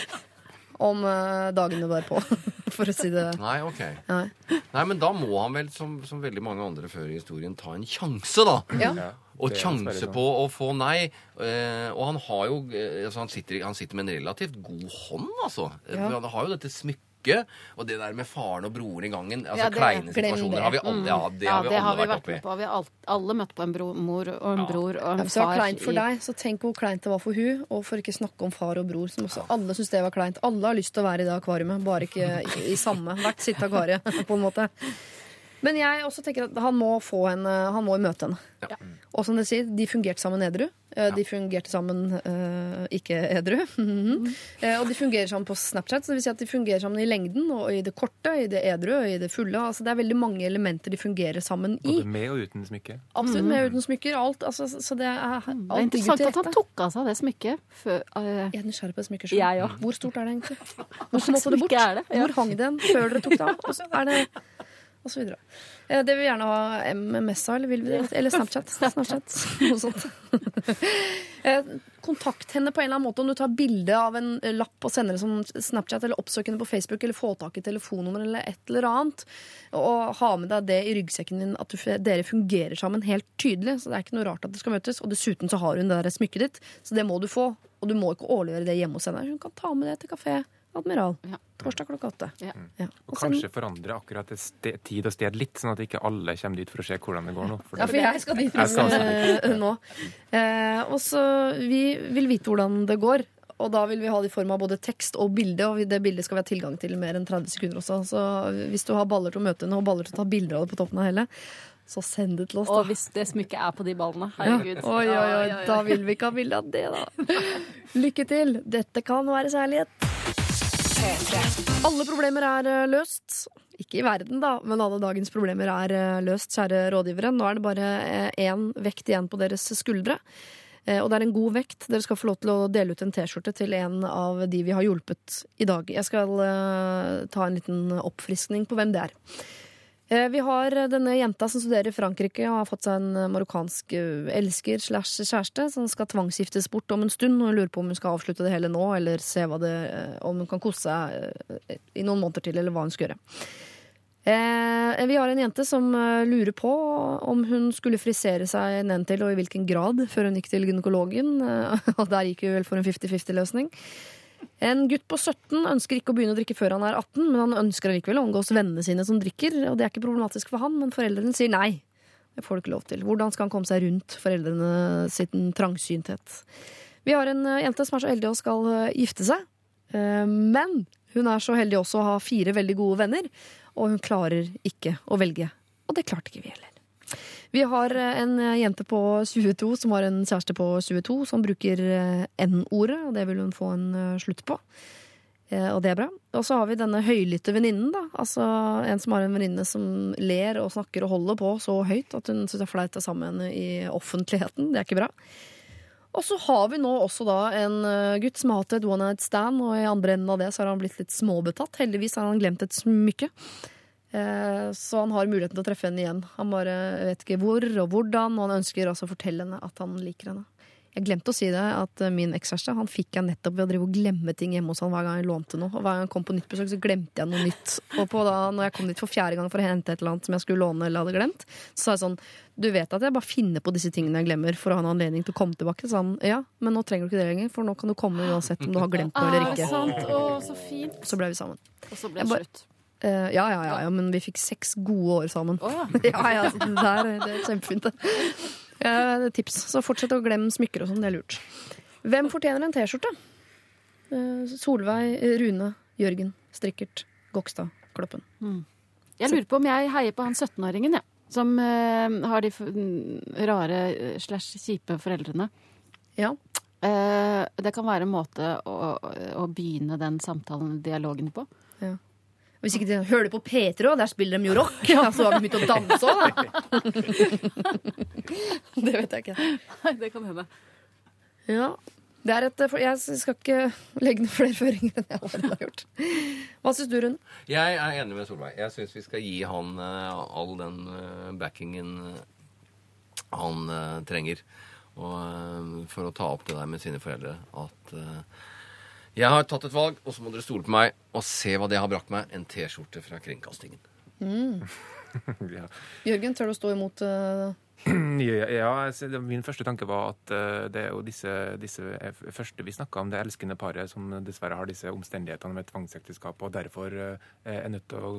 C: om eh, dagene derpå, for å si det
G: Nei, ok.
C: Nei.
G: Nei, men da må han vel, som, som veldig mange andre før i historien, ta en sjanse, da.
C: Ja.
I: Ja,
G: Og sjanse på å få nei. Eh, og han har jo eh, altså han, sitter, han sitter med en relativt god hånd, altså. Eh,
C: Ja.
G: Han har jo dette smykket. Og det der med faren og broren i gangen. Altså
H: Ja, det-
G: Kleine situasjoner
C: det.
G: har vi alle, ja, det
H: Ja,
G: har vi
H: det har vi
G: vært
H: vært
G: oppi.
H: med på. Vi har alt, alle møtt på en bro, mor og en bror og
C: Ja,
H: far.
C: Hvis det var kleint for
H: i-
C: deg, så tenk hvor kleint det var for hun, og for ikke snakke om far og bror, som også alle syns det var kleint. Alle har lyst til å være i det akvariet, bare ikke i, i samme. Hvert sitt akvarie, på en måte. Men jeg også tenker at han må få henne, han må møte henne.
G: Ja.
C: Og som dere sier, de fungerte sammen edru. Eh, De fungerte sammen eh, ikke edru. Eh, og de fungerer sammen på Snapchat, så det vil si at de fungerer sammen i lengden, og i det korte, i det edru, og i det fulle. Altså, det er veldig mange elementer de fungerer sammen i.
I: Både med og uten smykke.
C: Absolutt, med og uten smykker. Alt, altså, så det er, alt
H: Det er interessant at han tok av seg det smykket før uh,
C: Jeg er nysgjerrig på det.
H: Jeg òg.
C: Hvor stort er det egentlig?
H: Hvor,
C: Hvorfor det bort?
H: er det? Ja.
C: Hvor hang den før dere tok det av? Og så er det og så videre. Eh, Det vil vi gjerne ha MMS av, eller vil vi det? Eller Snapchat. Snapchat. Noe sånt. Eh, Kontakt henne på en eller annen måte om du tar bilde av en lapp og sender det som Snapchat, eller oppsøk henne på Facebook, eller få tak i telefonnummer, eller et eller annet. Og ha med deg det i ryggsekken din, at du, dere fungerer sammen helt tydelig. Så det er ikke noe rart at det skal møtes. Og dessuten så har hun det der smykket ditt, så det må du få. Og du må ikke årliggjøre det hjemme hos henne. Hun kan ta med det til kafé Admiral.
H: Ja.
C: Torsdag klokka åtte.
H: Ja.
C: Ja.
I: Og kanskje forandre akkurat det sted, tid og sted litt, sånn at ikke alle kommer dit for å se hvordan det går nå. For
C: Ja, for jeg skal dit
I: Jeg skal
C: eh, nå. Eh, og så Vi vil vite hvordan det går. Og da vil vi ha det i form av både tekst og bilde, og det bildet skal vi ha tilgang til mer enn 30 sekunder også. Så hvis du har baller til å møte henne og baller til å ta bilder av det på toppen av hele, så send det til oss.
H: Og hvis det smykket er på de ballene.
C: Ja.
H: Herregud.
C: Oi, oi, oi,
H: Ja, ja, ja.
C: da vil vi ikke ha bilde av det, da. Lykke til. Dette kan være særlighet. Alle problemer er eh, løst. Ikke i verden, da, men alle dagens problemer er eh, løst, kjære rådgivere. Nå er det bare én vekt igjen på deres skuldre. Eh, Og det er en god vekt. Dere skal få lov til å dele ut en T-skjorte til en av de vi har hjulpet i dag. Jeg skal eh, ta en liten oppfriskning på hvem det er. Eh, Vi har denne jenta som studerer i Frankrike og har fått seg en eh, marokkansk eh, elsker slash kjæreste som skal tvangsgiftes bort om en stund. Og hun lurer på om hun skal avslutte det hele nå, eller se det, om hun kan kose seg i noen måneder til, eller hva hun skal gjøre. Eh, vi har en jente som lurer på om hun skulle frisere seg nedentil, og i hvilken grad, før hun gikk til gynekologen. Og der gikk hun vel for en 50-50-løsning. En gutt på 17 ønsker ikke å begynne å drikke før han er 18, men han ønsker likevel å omgås vennene sine som drikker, og det er ikke problematisk for han, men foreldrene sier nei. Det får du ikke lov til. Hvordan skal han komme seg rundt foreldrene sin trangsynthet? Vi har en eh, jente som er så heldig og skal eh, gifte seg, eh, men hun er så heldig også å ha fire veldig gode venner. og hun klarer ikke å velge. Og det klarte ikke vi heller. Vi har eh, en jente på 22 som har en kjæreste på 22 som bruker eh, N-ordet, og det vil hun få en eh, slutt på. Eh, Og det er bra. Og så har vi denne høylytte venninnen. Altså en som har en venninne som ler og snakker og holder på så høyt at hun syns det er flaut å sammen med henne i offentligheten. Det er ikke bra. Og så har vi nå også da en eh, gutt som har hatt et one night stand, og i andre enden av det så har han blitt litt småbetatt. Heldigvis har han glemt et smykke. Eh, Så han har muligheten til å treffe henne igjen. Han bare vet ikke hvor og hvordan, og han ønsker også å fortelle henne at han liker henne. Jeg glemte å si det, at eh, min ekskjæreste han fikk jeg nettopp ved å drive og glemme ting hjemme hos han hver gang jeg lånte noe. Og hver gang jeg kom på nytt besøk, så glemte jeg noe nytt. Og på da, når jeg kom dit for fjerde gang for å hente et eller annet som jeg skulle låne eller hadde glemt, så sa jeg sånn Du vet at jeg bare finner på disse tingene jeg glemmer for å ha en anledning til å komme tilbake? Så sa han ja, men nå trenger du ikke det lenger, for nå kan du komme uansett om du har glemt noe eller
H: Ah,
C: ikke.
H: sant? Å, så fint.
C: Så ble vi sammen.
H: Og så ble det slutt.
C: Eh, ja, ja, ja, ja, men vi fikk seks gode år sammen.
H: Oh, ja.
C: ja, ja, det, der, det er kjempefint. Ja, det er tips. Så fortsett å glemme smykker og sånn, det er lurt. Hvem fortjener en T-skjorte? Eh, Solveig, Rune, Jørgen, Strikkert, Gokstad, Kloppen.
H: Jeg lurer på om jeg heier på han 17-åringen, jeg. Som eh, har de f rare eh, slash kjipe foreldrene.
C: Ja.
H: Eh, det kan være en måte å, å begynne den samtalen, dialogen, på.
C: Hvis ikke de hører på P3 òg, der spiller de jo rock. Ja, så har de begynt å danse òg, da. det vet jeg ikke.
H: Nei, det kan hende.
C: Ja. Det er et, jeg skal ikke legge noen flere føringer enn jeg allerede har gjort. Hva syns du, Rune?
G: Jeg er enig med Solveig. Jeg syns vi skal gi han eh, all den eh, backingen eh, han eh, trenger. Og eh, for å ta opp det der med sine foreldre at eh, jeg har tatt et valg, og så må dere stole på meg og se hva det har brakt meg. En T-skjorte fra Kringkastingen.
I: Ja.
C: Jørgen, tør du å stå imot uh,
I: Ja, ja, altså, min første tanke var at eh, det er jo disse, disse eh, første vi snakka om, det elskende paret som dessverre har disse omstendighetene med tvangsekteskap og derfor er nødt til å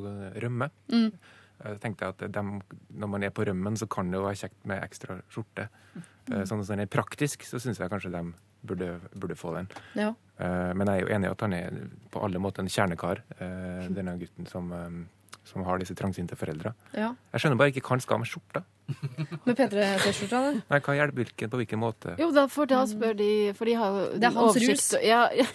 I: rømme. Jeg tenkte at dem, Når man er på rømmen, så kan det jo være kjekt med ekstra skjorte. Mm. Sånn som den er praktisk, så syns jeg kanskje de burde, burde få den.
C: Ja.
I: Eh, Men jeg er jo enig i at han er på alle måter en kjernekar, eh, denne gutten som, eh, som har disse trangsynte foreldre.
C: ja.
I: Jeg skjønner bare ikke hva han skal med skjorta.
C: med P3-T-skjorta? da?
I: Nei, hva hjelper hvilken, på hvilken måte?
H: Jo, da, for da spør de For de har jo
C: Det er hans rus.
H: Ja, ja,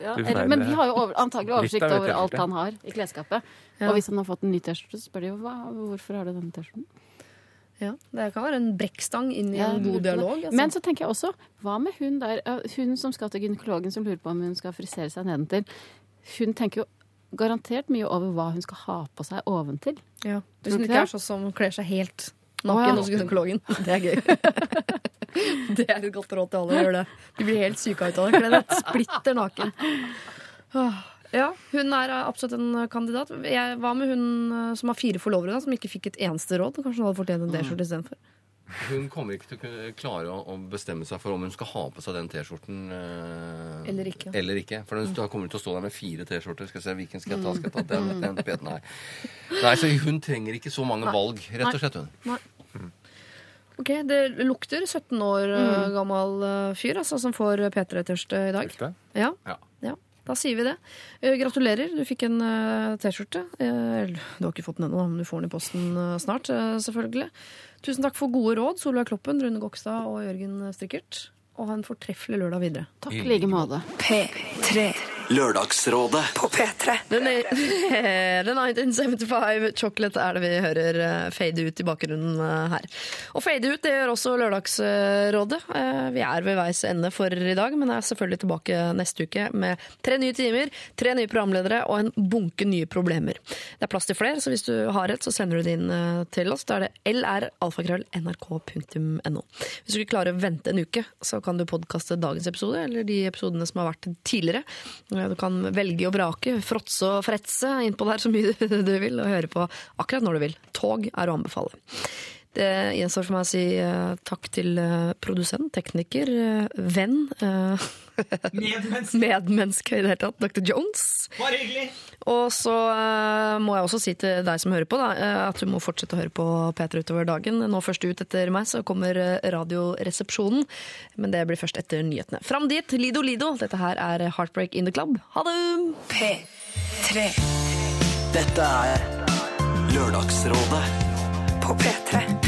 H: ja, men de har jo over, antagelig oversikt over alt han har i klesskapet.
C: Ja.
H: Og hvis han har fått en ny T-skjorte, så spør de jo hvorfor har du denne T-skjorten.
C: Ja, Det kan være en brekkstang inn i
H: Ja,
C: en god dialog. Altså.
H: Men så tenker jeg også, hva med hun der, hun som skal til gynekologen som lurer på om hun skal frisere seg nedentil. Hun tenker jo garantert mye over hva hun skal ha på seg oventil.
C: ja. Hvis hun ikke er sånn som kler seg helt naken
H: ja.
C: hos gynekologen. Det er gøy. det er et godt råd til alle å gjøre det. De blir helt syke av det. Kle deg splitter naken. Ja, hun er absolutt en kandidat. Jeg, hva med hun eh, som har fire forlovere, da, som ikke fikk et eneste råd? Kanskje hun hadde fortjent en T-skjorte istedenfor?
G: Hun kommer ikke til å klare å, bestemme seg for om hun skal ha på seg den T-skjorten eh,
C: Eller ikke.
G: Eller ikke. For hun kommer til å stå der med fire T-skjorter. Skal jeg se, hvilken skal jeg ta? Skal jeg ta den? den, den nei. nei, så hun trenger ikke så mange valg, rett og slett. hun.
C: Ok, Det lukter 17 år mm. gammel eh, fyr altså, som får P3-tørste i dag. Ja.
G: Ja.
C: Da sier vi det. Eh, gratulerer, du fikk en eh, T-skjorte. Eh, du har ikke fått den ennå, men du får den i posten snart. selvfølgelig. Tusen takk for gode råd, Solveig Kloppen, Rune Gokstad og Jørgen Strikkert. Og ha en fortreffelig lørdag videre.
H: Takk i like måte.
A: P3. Lørdagsrådet på P3.
C: Den er, The 1975 Chocolate er det vi hører eh, fade ut i bakgrunnen eh, her. Og fade ut det gjør også Lørdagsrådet. Eh, Vi er ved veis ende for i dag, men er selvfølgelig tilbake neste uke med tre nye timer, tre nye programledere og en bunke nye problemer. Det er plass til flere, så hvis du har et, så sender du det inn til oss. Da er det lralfakrøll.nrk.no. Hvis du ikke klarer å vente en uke, så kan du podkaste dagens episode, eller de episodene som har vært tidligere. Du kan velge og vrake, fråtse og fretse innpå der så mye du vil, og høre på akkurat når du vil. Tog er å anbefale. Det gjenstår for meg å si uh, takk til uh, produsent, tekniker, uh, venn, eh,
B: Medmenneske.
C: medmenneske i det hele tatt, Dr. Jones.
B: Bare hyggelig.
C: Og så eh, må jeg også si til deg som hører på, da, eh, at du må fortsette å høre på P3 utover dagen. Nå først ut etter meg, så kommer eh, Radioresepsjonen. Men det blir først etter nyhetene. Fram dit, Lido Lido. Dette her er Heartbreak in the Club. Ha det!
J: P3.
A: Dette er Lørdagsrådet på P3.